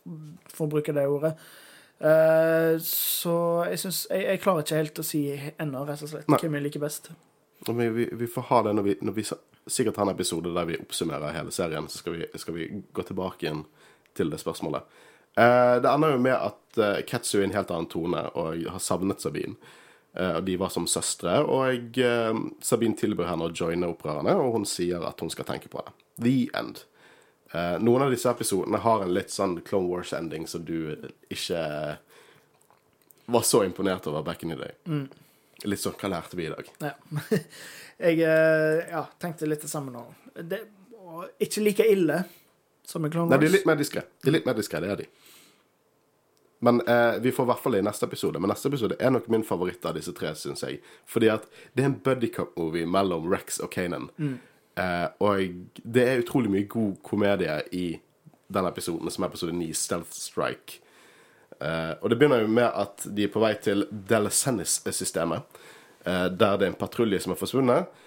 for å bruke det ordet. Uh, så jeg syns jeg, jeg klarer ikke helt å si ennå, rett og slett, Nei. hvem jeg liker best. Vi, vi, vi får ha det når vi, når vi sikkert har en episode der vi oppsummerer hele serien, så skal vi, skal vi gå tilbake igjen til det spørsmålet. Uh, det ender jo med at uh, Ketsu i en helt annen tone og har savnet Sabine. Eh, og de var som søstre, og uh, Sabine tilbyr henne å joine opprørerne, og hun sier at hun skal tenke på det. The end. Eh, noen av disse episodene har en litt sånn Clone Wars-ending som du ikke var så imponert over back in the day. Litt sånn Hva lærte vi i dag? Ja. <laughs> Jeg eh, ja, tenkte litt det samme nå. Det ikke like ille som i Clone Wars. Nei, de er litt mer diskré. De er litt mer diskré, det er de. Men eh, vi får i hvert fall det i neste episode. Men neste episode er nok min favoritt av disse tre, syns jeg. Fordi at det er en buddycup-movie mellom Rex og Kanan. Eh, og det er utrolig mye god komedie i den episoden, som er episode 9, Stealth Strike. Eh, og det begynner jo med at de er på vei til Delacenis-systemet, eh, der det er en patrulje som er forsvunnet.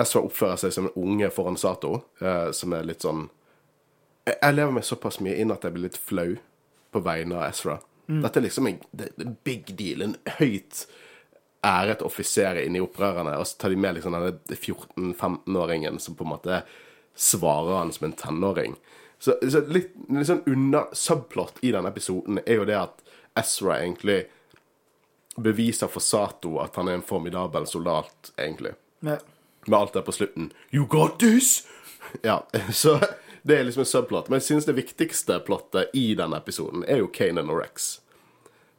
Ezra oppfører seg som en unge foran Sato, eh, som er litt sånn jeg lever meg såpass mye inn at jeg blir litt flau på vegne av Ezra. Dette er liksom en det, det er en big deal. En høyt æret offiser inne i opprørerne, og så tar de med liksom denne 14-15-åringen som på en måte svarer han som en tenåring. Så, så litt, litt sånn under subplot i denne episoden er jo det at Ezra egentlig beviser for Sato at han er en formidabel soldat, egentlig med alt det på slutten. You got this! Ja, <laughs> så det er liksom en subplot. Men jeg synes det viktigste plottet i denne episoden er jo Kanan og Rex.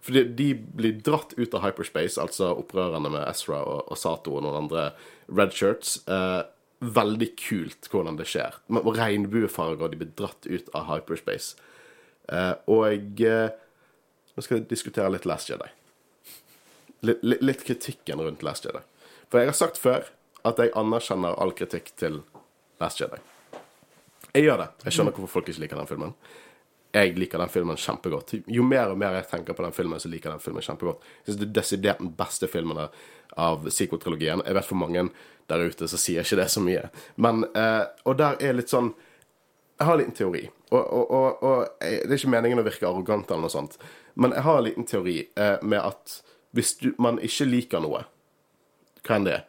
Fordi de blir dratt ut av hyperspace, altså opprørerne med Ezra og, og Sato og noen andre redshirts. Eh, veldig kult hvordan det skjer. Med regnbuefarger, de blir dratt ut av hyperspace. Eh, og eh, nå skal jeg diskutere litt Last Jedi. Litt, litt kritikken rundt Last Jedi. For jeg har sagt før at jeg anerkjenner all kritikk til Last Jedi. Jeg gjør det. Jeg skjønner hvorfor folk ikke liker den filmen. jeg liker den filmen kjempegodt. Jo mer og mer jeg tenker på den filmen, så liker jeg den filmen kjempegodt. Jeg synes det er desidert den beste filmen av- psykotrilogien. Jeg vet for mange der ute så sier ikke det så mye. Men, eh, Og der er litt sånn Jeg har en liten teori. Og, og, og, og Det er ikke meningen å virke arrogant, eller noe sånt, men jeg har en liten teori eh, med at hvis du, man ikke liker noe, hva enn det er,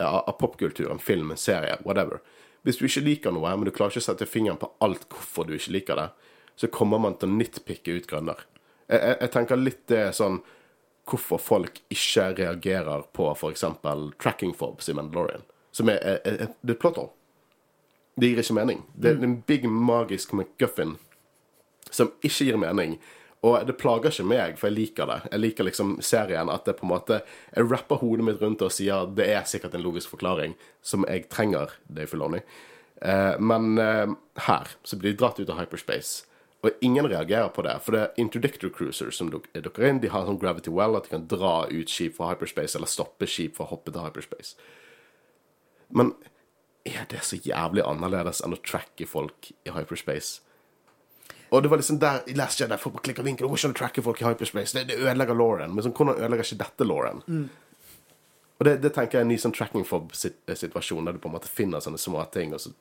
av av popkultur, film, serie, whatever Hvis du ikke liker noe, men du klarer ikke å sette fingeren på alt hvorfor du ikke liker det, så kommer man til å nitpikke ut grønner. Jeg, jeg, jeg tenker litt det sånn hvorfor folk ikke reagerer på f.eks. tracking fobs i Mandalorian, som er, er, er, er er et plot hole. Det gir ikke mening. Det er en big magisk McGuffin som ikke gir mening. Og det plager ikke meg, for jeg liker det. Jeg liker liksom serien at det på en måte Jeg rapper hodet mitt rundt og sier det er sikkert en logisk forklaring, som jeg trenger, Dave Filoni. Eh, men eh, her så blir de dratt ut av hyperspace. Og ingen reagerer på det, for det er interdictor cruisers som duk- dukker inn. De har sånn gravity well, at de kan dra ut skip fra hyperspace, eller stoppe skip fra å hoppe til hyperspace. Men er det så jævlig annerledes enn å tracke folk i hyperspace? Og det var liksom der i Last Jedi folk klikker vinkel. Hvorfor ikke å tracke folk i hyperspace? Det, det ødelegger Lauren. Men sånn, hvordan ødelegger ikke dette Lauren? Og det, det tenker jeg er en ny sånn tracking fob-situasjon, der du på en måte finner sånne små ting, og så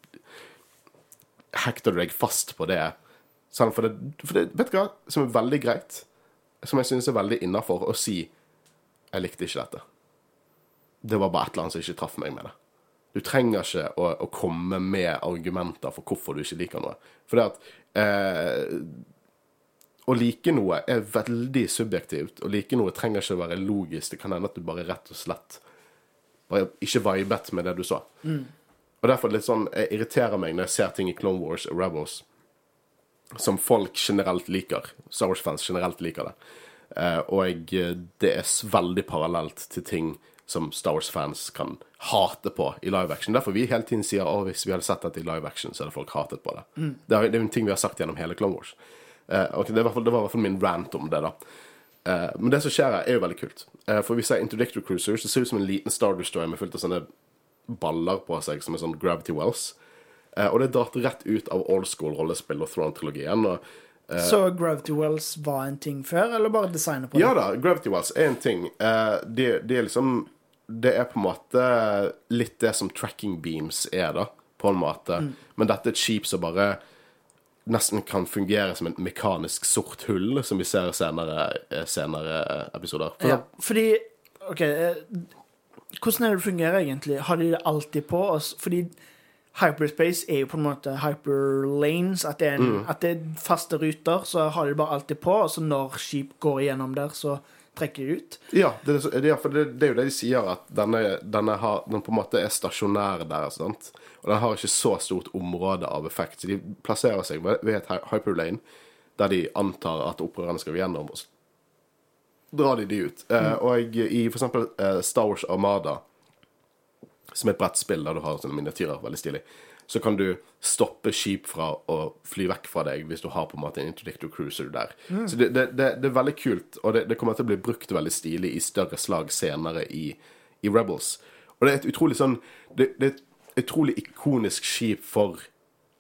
hekter du deg fast på det. Sånn, for, det, for det, vet du hva, som er veldig greit, som jeg synes er veldig innafor, å si 'jeg likte ikke dette'. Det var bare et eller annet som ikke traff meg med det. Du trenger ikke å, å komme med argumenter for hvorfor du ikke liker noe. For det at eh, Å like noe er veldig subjektivt. Å like noe trenger ikke å være logisk. Det kan hende at du bare rett og slett bare ikke vibet med det du sa. Og derfor er det litt sånn, jeg irriterer meg når jeg ser ting i Clone Wars og Rebels som folk generelt liker. Star Wars-fans generelt liker det. Eh, og eh, det er veldig parallelt til ting som Star Wars-fans kan hate på i live action. Derfor vi hele tiden sier at hvis vi hadde sett dette i live action, så hadde folk hatet på det. Det, er, det er en ting vi har sagt gjennom hele Clone Wars. Eh, okay, det, fall, det var i hvert fall min rant om det, da. Eh, men det som skjer her, er jo veldig kult. Eh, for vi ser Interdictor Cruisers. Det ser ut som en liten Star Destroyer med fullt av sånne baller på seg, som er sånn Gravity Wells. Eh, og det er dratt rett ut av old school rollespill og Throne-trilogien. og Så Gravity Wells var en ting før, eller bare designet på det? Ja da, Gravity Wells er en ting. Eh, det, det er liksom Det er på en måte litt det som tracking beams er, da, på en måte. Men dette er et skip som bare nesten kan fungere som et mekanisk sort hull, som vi ser senere, eh, senere episoder. For Ja, fordi OK eh, Hvordan er det det fungerer egentlig? Har de det alltid på? oss? Fordi hyperspace er jo på en måte hyperlanes. At det, er en, at det er faste ruter, så har de det bare alltid på. Og så når skip går igjennom der, så trekker ut. Ja, det, det, for det, det er jo det de sier, at denne, denne har, den på en måte er stasjonær der. Sant? Og den har ikke så stort område av effekt. Så de plasserer seg ved et hyperlane der de antar at opprørerne skal gjennom. Og så drar de de ut. Eh, og i for eksempel eh, Star Wars Armada, som er et brettspill der du har sånne miniatyrer, veldig stilig, så kan du stoppe skip fra å fly vekk fra deg hvis du har på en måte en interdictor cruiser der. Så det, det, det, det er veldig kult, og det, kommer til å bli brukt veldig stilig i større slag senere i, i Rebels. Og det er et utrolig sånn Det, er et utrolig ikonisk skip for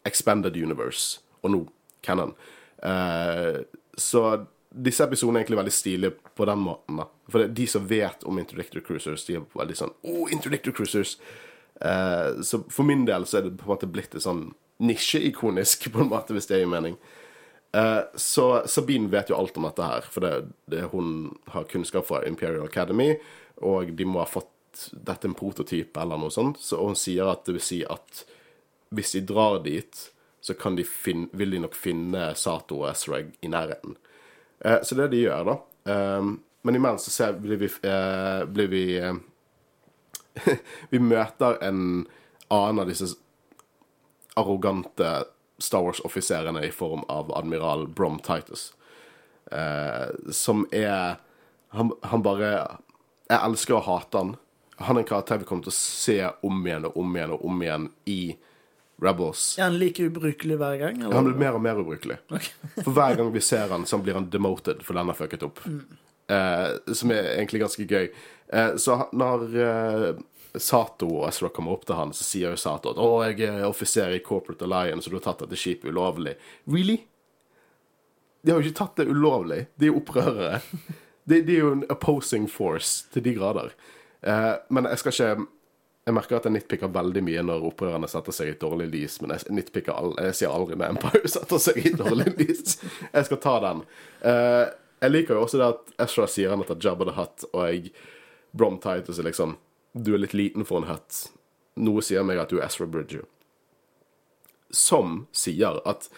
Expanded Universe, og nå Cannon. Uh, så disse episodene er egentlig veldig stilige på den måten. da. For de som vet om Interdictor Cruisers, de er veldig sånn Oh, Interdictor Cruisers! Eh, så for min del så er det på en måte blitt et sånn nisjeikonisk, på en måte, hvis det gir mening. Uh, så Sabine vet jo alt om dette her, for det, det, hun har kunnskap fra Imperial Academy, og de må ha fått dette en prototyp eller noe sånt, så hun sier at det vil si at hvis de drar dit, så de finne, vil de nok finne Sato og Ezrag i nærheten. Uh, så det er det de gjør, da. Men imens så ser, blir vi, blir vi <laughs> Vi møter en annen av disse arrogante Star Wars-offiserene i form av admiral Brom Titus. Eh, som er han, han bare Jeg elsker å hate han. Han er en karakter vi kommer til å se om igjen og om igjen og om igjen i Rebels. Er han like ubrukelig hver gang? Eller? Han blir mer og mer ubrukelig. <laughs> For hver gang vi ser han, så blir han demoted, for den har fucket opp. Eh, som er egentlig ganske gøy. Eh, så når eh, Sato og Ezra kommer opp til han, så sier jo Sato at 'Å, jeg er offiser i Corporate Alliance, og du har tatt dette skipet ulovlig'. Really? De har jo ikke tatt det ulovlig. De er jo opprørere. De, de er jo en opposing force til de grader. Eh, men jeg skal ikke Jeg merker at jeg nitpicker veldig mye når opprørerne setter seg i et dårlig lys, men jeg nitpicker all, jeg sier aldri når Empire setter seg i et dårlig lys. Jeg skal ta den. Eh, jeg liker jo også det at Ezra sier han heter Jabba the Hutt, og jeg Brom Titus er liksom Du er litt liten for en hutt. Noe sier meg at du er Ezra Bridger. Som sier at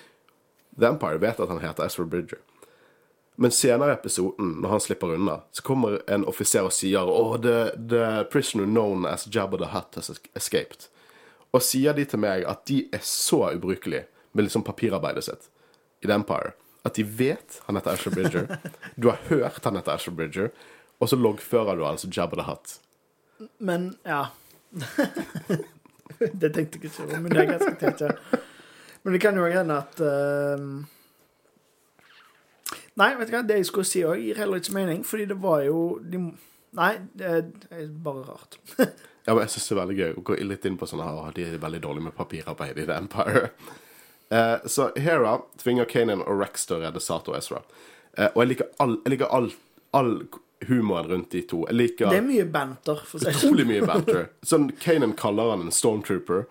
Vampire vet at han heter Ezra Bridger. Men senere i episoden, når han slipper unna, så kommer en offiser og sier oh, the, the prisoner known as Jabba the Hutt has escaped. Og sier de til meg at de er så ubrukelige med liksom papirarbeidet sitt i The Empire at de vet han heter Asher Bridger. <laughs> Du har hørt han heter Asher Bridger, og så loggfører du altså Jabba the Hutt. Men ja. <laughs> det tenkte jeg ikke over, men det er ganske teit. Men det kan jo hende at uh... Nei, vet du hva, det jeg skulle si òg, gir heller ikke mening, fordi det var jo de, Nei, det er, bare rart. <laughs> Ja, men jeg syns det er veldig gøy å gå litt inn på sånne her, de er veldig dårlige med papirarbeid i The Empire. Uh, <laughs> så Hera tvinger Kanan og Rex til å redde Sato og Ezra. Uh, og jeg liker all, jeg liker all, all humoren rundt de to. Jeg liker Det er mye banter, for seg. sånn. utrolig mye banter. <laughs> Sånn, Kanan kaller han en stormtrooper,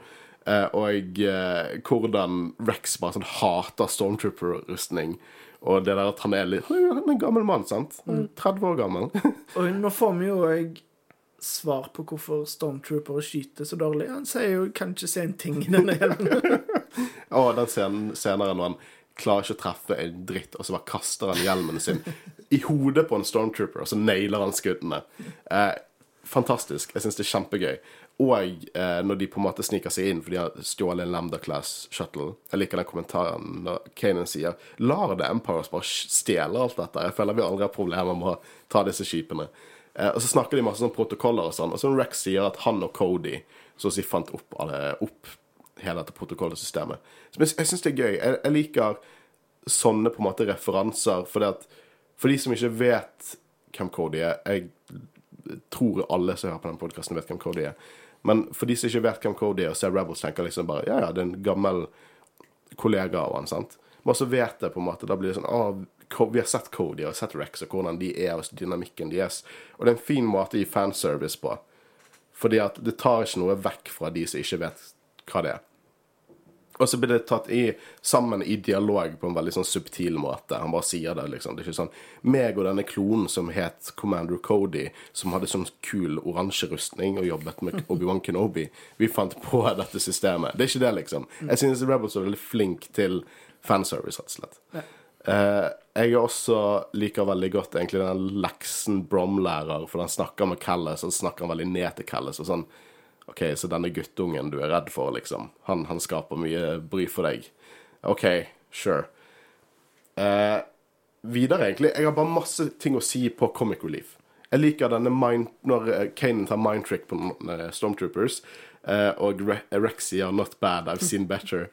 eh, og jeg hvordan Rex bare sånn hater stormtrooper-rustning. Og det der at han er litt Han er en gammel mann, sant? Han er 30 år gammel. <laughs> Og nå får vi jo òg svar på hvorfor stormtroopere skyter så dårlig. Han sier jo 'kan ikke se en ting' i denne hjelmen. Og <laughs> den scenen senere når han klarer ikke å treffe en dritt, og så bare kaster han hjelmen sin i hodet på en stormtrooper, og så nailer han skuddene. Eh, fantastisk. Jeg syns det er kjempegøy. Og eh, når de på en måte sniker seg inn, for de har stjålet en Lambda Class shuttle. Jeg liker den kommentaren når Kanan sier Lar The Empires bare stjele alt dette? Jeg føler vi aldri har problemer med å ta disse skipene. Eh, og så snakker de masse sånn protokoller og sånn, og så Rex sier at han og Cody så å si fant opp, alle, opp hele dette protokollsystemet. Som jeg, jeg syns det er gøy. Jeg, jeg liker sånne på en måte referanser, for at for de som ikke vet hvem Cody er Jeg tror alle som hører på den podkasten, vet hvem Cody er. Men for de som ikke vet hvem Cody er, og ser Rebels, tenker liksom bare ja, ja, det er en gammel kollega av han, sant. Men så vet jeg på en måte, da blir det sånn å, vi har sett Cody og sett Rex og hvordan de er, og dynamikken deres. Og det er en fin måte å gi fanservice på. Fordi at det tar ikke noe vekk fra de som ikke vet hva det er. Og så blir det tatt i, sammen i dialog på en veldig sånn subtil måte. Han bare sier det, liksom. Det er ikke sånn meg og denne klonen som het Commander Cody, som hadde sånn kul oransje rustning og jobbet med <laughs> Obi-Wan Kenobi, vi fant på <laughs> dette systemet. Det er ikke det, liksom. Jeg synes Rebels er veldig flink til fanservice, rett og slett. Eh, jeg er også liker veldig godt egentlig den leksen Brom-lærer, for han snakker med Callis, og så snakker han veldig ned til Callis, og sånn OK, så denne guttungen du er redd for, liksom, han, han skaper mye bry for deg. OK, sure. Eh, videre, egentlig. Jeg har bare masse ting å si på Comic Relief. Jeg liker denne mind, når eh, Kanan tar mindtrick på eh, Stormtroopers, eh, og Re Rex 'not bad, I've seen better'.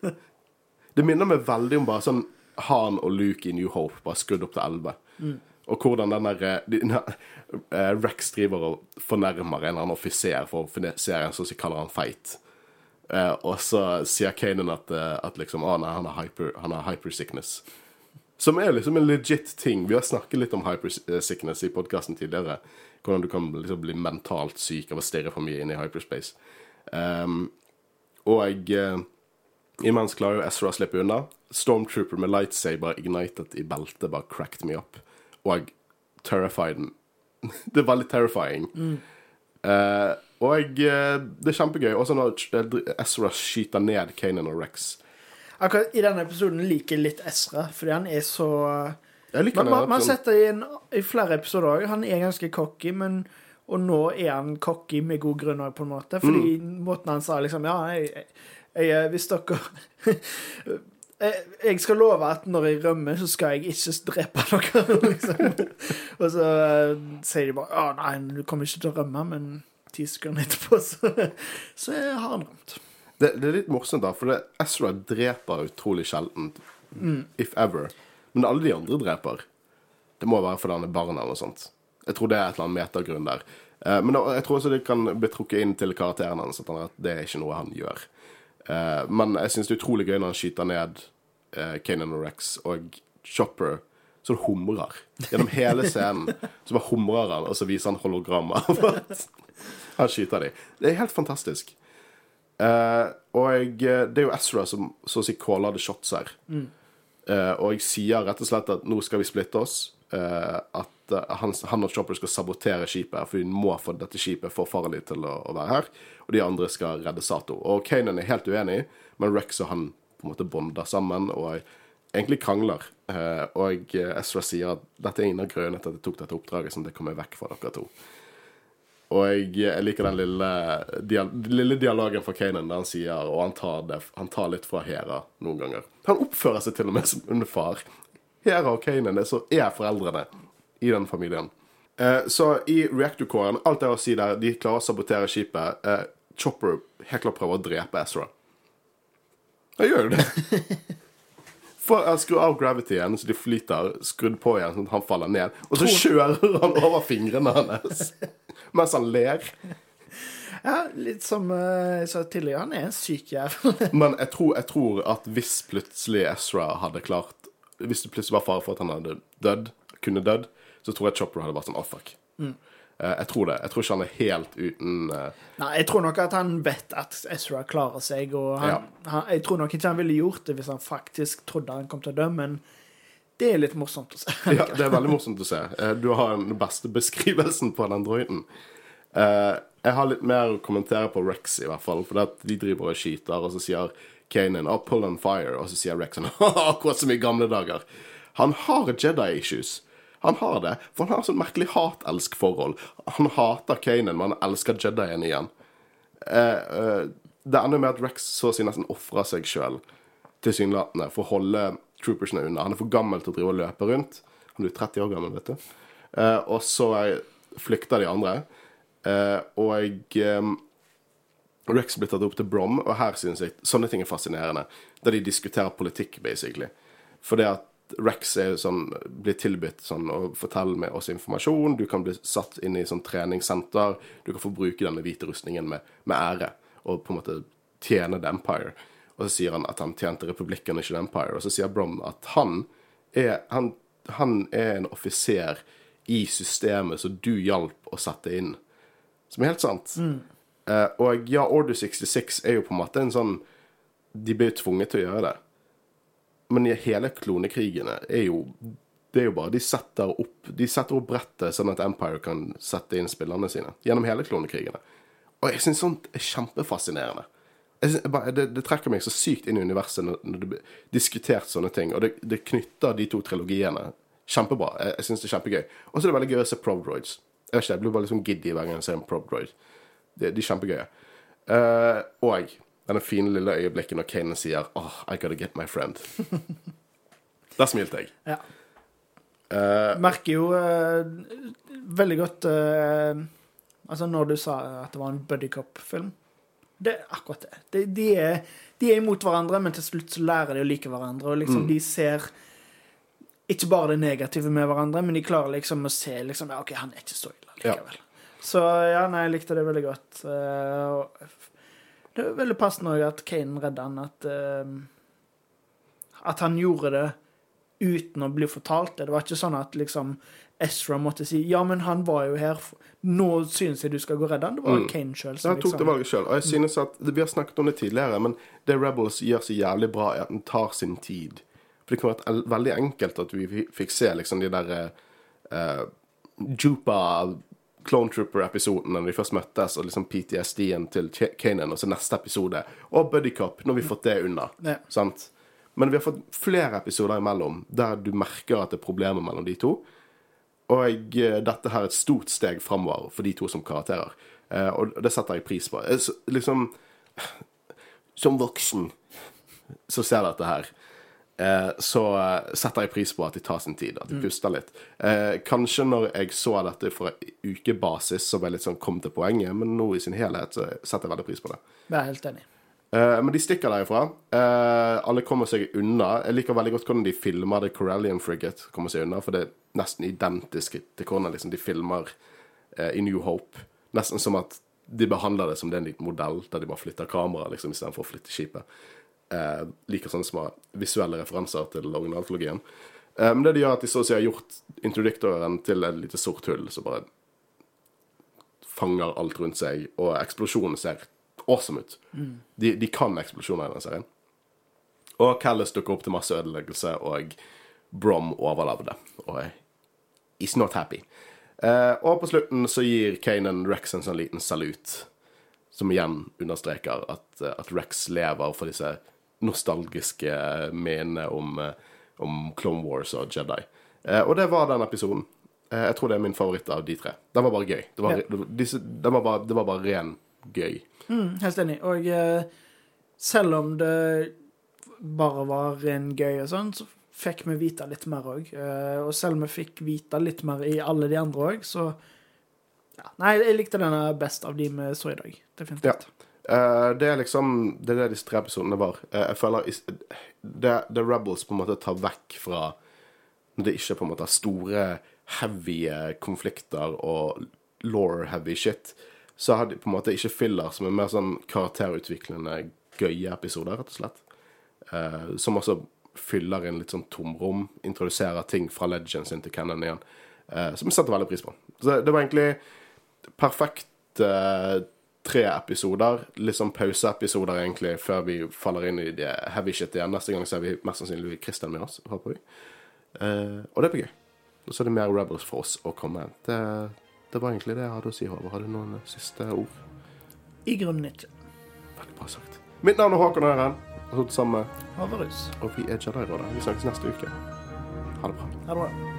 Det minner meg veldig om bare sånn Han og Luke i New Hope, bare skrudd opp til 11. Og hvordan den der eh, eh, Rex driver og fornærmer en eller annen offiser for offiseren, de kaller han feit. Uh, og så sier Kanan at, uh, at liksom, å, nei, han har hyper, han har hypersickness. Som er liksom en legit ting. Vi har snakket litt om hypersickness i podkasten tidligere. Hvordan du kan liksom bli mentalt syk av å stirre for mye inn i hyperspace. Um, og uh, imens klarer jo Ezra å slippe unna. Stormtrooper med lightsaber ignited i beltet bare cracked me up. Og terrified <laughs> Det var litt terrifying. Eh, og uh, det er kjempegøy. Også når Ezra skyter ned Kanan og Rex. Akkurat i denne episoden liker jeg litt Ezra, fordi han er så Jeg liker Man, man, man setter det i, en, i flere episoder òg. Han er ganske cocky, men og nå er han cocky med god grunn òg, på en måte. Fordi Mm. måten han sa liksom Ja, jeg, jeg, jeg hvis dere <laughs> jeg, jeg skal love at når jeg rømmer, så skal jeg ikke drepe <laughs> noen. Liksom. Og så uh, sier de bare Å, nei, du kommer ikke til å rømme, men ti sekunder etterpå, <laughs> så, så har han rømt. Det, det er litt morsomt, da, for Ezra dreper utrolig sjelden. If ever. Men alle de andre dreper. Det må være fordi han er barn eller noe sånt. Jeg tror det er et eller annet metagrunn der. Eh, men jeg tror også det kan bli trukket inn til karakteren hans at det er ikke noe han gjør. Eh, men jeg syns det er utrolig gøy når han skyter ned uh, Kanan og Rex, og Chopper så det humrer. Gjennom hele scenen så bare humrer han, og så viser han hologrammer. han skyter de. Det er helt fantastisk. Eh, og det er jo Ezra som så å si caller the shots her. Eh, og jeg sier rett og slett at nå skal vi splitte oss. Eh, at eh, han, han og Chopper skal sabotere skipet, for de må få dette skipet for farlig til å, å være her. Og de andre skal redde Sato. Og Kanan er helt uenig, men Rex og han på en måte bonder sammen og egentlig krangler. Eh, og Ezra sier at dette er en av grunnene til at jeg tok dette oppdraget, som det kommer vekk fra dere to. Og jeg, jeg liker den lille, dial lille dialogen fra Kanan der han sier Og han tar, det, han tar litt fra Hera noen ganger. Han oppfører seg til og med som en far. Kanan er, så er foreldrene i den familien. Eh, så i reactor-kåren, alt det å si der, de klarer å sabotere skipet. Eh, Chopper helt klart prøver å drepe Ezra. Jeg gjør jo det. <laughs> For Han skrur av gravityen, så de flyter, skrudd på igjen, sånn at han faller ned. Og så kjører han over fingrene hans <laughs> mens han ler. Ja, litt som eh, jeg sa tidligere, han er en syk jævel. Men jeg tror, jeg tror at hvis plutselig Ezra hadde klart Hvis det plutselig var fare for at han hadde dødd, kunne dødd, så tror jeg Chopper hadde vært sånn oh fuck. Eh, Jeg tror det. Jeg tror ikke han er helt uten uh... Nei, jeg tror nok at han vet at Ezra klarer seg, og han, Ja. han, jeg tror nok ikke han ville gjort det hvis han faktisk trodde han kom til å dø, men det er litt morsomt å se. <laughs> Ja, det er veldig morsomt å se. Uh, Du har den beste beskrivelsen på den droiden. Jeg har litt mer å kommentere på Rex, i hvert fall. For de driver og skyter, og så sier Kanan oh, 'pull on fire', og så sier Rex sånn <laughs> akkurat som i gamle dager. Han har Jedi-issues. Han har det, for han har sånn merkelig hat-elsk-forhold. Han hater Kanan, men han elsker Jedien igjen. Eh, eh, det ender med at Rex så å si nesten ofrer seg sjøl, tilsynelatende, for å holde troopersene unna. Han er for gammel til å drive og løpe rundt. Han blir 30 år gammel, vet du. Eh, og så eh, flykter de andre. Eh, og eh, Rex blir tatt opp til Brom, og her synes jeg sånne ting er fascinerende. Der de diskuterer politikk, basically. For det at Rex sånn, blir tilbudt sånn å fortelle med oss informasjon. Du kan bli satt inn i sånn treningssenter. Du kan få bruke denne hvite rustningen med, med ære. Og på en måte tjene The Empire. Og så sier han at han tjente republikken, ikke The Empire. Og så sier Brom at han er, han, han er en offiser i systemet som du hjalp å sette inn. Som er helt sant. Eh, og ja, Order 66 er jo på en måte en sånn De ble tvunget til å gjøre det. Men i hele klonekrigene er jo Det er jo bare De setter opp De setter opp brettet sånn at Empire kan sette inn spillerne sine. Gjennom hele klonekrigene. Og jeg syns sånt er kjempefascinerende. Synes, bare, det, det trekker meg så sykt inn i universet når, når det blir diskutert sånne ting. Og det, det knytter de to trilogiene kjempebra. Jeg, jeg syns det er kjempegøy. Og så er det veldig gøy å se Probroids. Jeg jeg blir bare sånn giddy hver gang jeg ser en Prodroid. De, de er kjempegøye. Uh, og denne fine lille øyeblikket når Kanan sier oh, I gotta get my friend. <laughs> Der smilte jeg. Ja. Merker jo uh, veldig godt uh, Altså, når du sa at det var en buddycop-film Det er akkurat det. De, de, er, de er imot hverandre, men til slutt så lærer de å like hverandre. Og liksom, de ser ikke bare det negative med hverandre, men de klarer liksom å se liksom, ja, OK, han er ikke så ille likevel. Så ja, nei, jeg likte det veldig godt. Eh, det er veldig passende òg at Kane redda han. At, eh, at han gjorde det uten å bli fortalt det. Det var ikke sånn at liksom Ezra måtte si ja, men han var jo her, nå synes jeg du skal gå og redde han. Det var Kane sjøl som han tok det liksom valget sjøl. Og jeg synes at Vi har snakket om det tidligere, men det Rebels gjør så jævlig bra, er at den tar sin tid. For det kunne vært veldig enkelt at vi fikk se liksom de der uh, Jupa Clone Trooper-episoden når de først møttes, og liksom PTSD-en til Kanan, og så neste episode. Og Buddy Cop, når vi har fått det unna. Ja. Sant? Men vi har fått flere episoder imellom der du merker at det er problemer mellom de to. Og eh, dette her er et stort steg framover for de to som karakterer. Eh, og det setter jeg pris på. Jeg, så, liksom Som voksen så ser dette her. Eh, så eh, setter jeg pris på at de tar sin tid, at de puster litt. Eh, kanskje når jeg så dette fra ukebasis, så var jeg litt sånn kom til poenget, men nå i sin helhet så setter jeg veldig pris på det. Jeg er helt enig. Eh, men de stikker derifra. Eh, alle kommer seg unna. Jeg liker veldig godt hvordan de filmer The Corellian Frigate. kommer seg unna, For det er nesten identisk til hvordan liksom, de filmer i New Hope. Nesten som at de behandler det som det er en liten modell, der de bare flytter kameraet liksom, istedenfor å flytte skipet. Eh, liker sånne små visuelle referanser til originaltrilogien. Eh, men det de gjør, at de så å si har gjort introduktoren til et lite sort hull som bare fanger alt rundt seg, og eksplosjonen ser awesome ut. De, de kan eksplosjoner i den serien. Og Callis dukker opp til masse ødeleggelse, og Brom overlevde. Og is not happy. Eh, og på slutten så gir Kanan Rex en sånn liten salut, som igjen understreker at, eh, at Rex lever for disse nostalgiske minnene om, eh, om Clone Wars og Jedi. Eh, og det var den episoden. Eh, jeg tror det er min favoritt av de tre. Den var bare gøy. Det var, Ja. disse, var bare, det var bare ren gøy. Mm, helt enig. Og selv om det bare var ren gøy og sånn, så fikk vi vite litt mer òg. og selv om vi fikk vite litt mer i alle de andre òg, så ja. Nei, jeg likte denne best av de vi så i dag. Definitivt. Eh, det er liksom Det er det disse tre episodene var. Eh, jeg føler The Rebels på en måte tar vekk fra Når det ikke på en måte er store, heavy konflikter og law-heavy shit, så har de på en måte ikke filler som er mer sånn karakterutviklende, gøye episoder, rett og slett. Eh, som også fyller inn litt sånn tomrom, introduserer ting fra Legends inn til Cannon igjen, eh, som jeg setter veldig pris på. Så det var egentlig perfekt eh, tre episoder, litt sånn pauseepisoder egentlig, før vi faller inn i det heavy shit igjen. Neste gang så er vi mest sannsynlig Christian med oss, håper vi. Uh, og det blir gøy. Og så er det mer Rebels for oss å komme. Det, det var egentlig det jeg hadde å si, Håvard. Har du noen siste ord? I grunnen ikke. Veldig bra sagt. Mitt navn er Håkon Øren. Og sammen med. Og vi er Jedi-rådet. Vi snakkes neste uke. Ha det bra. Ha det bra.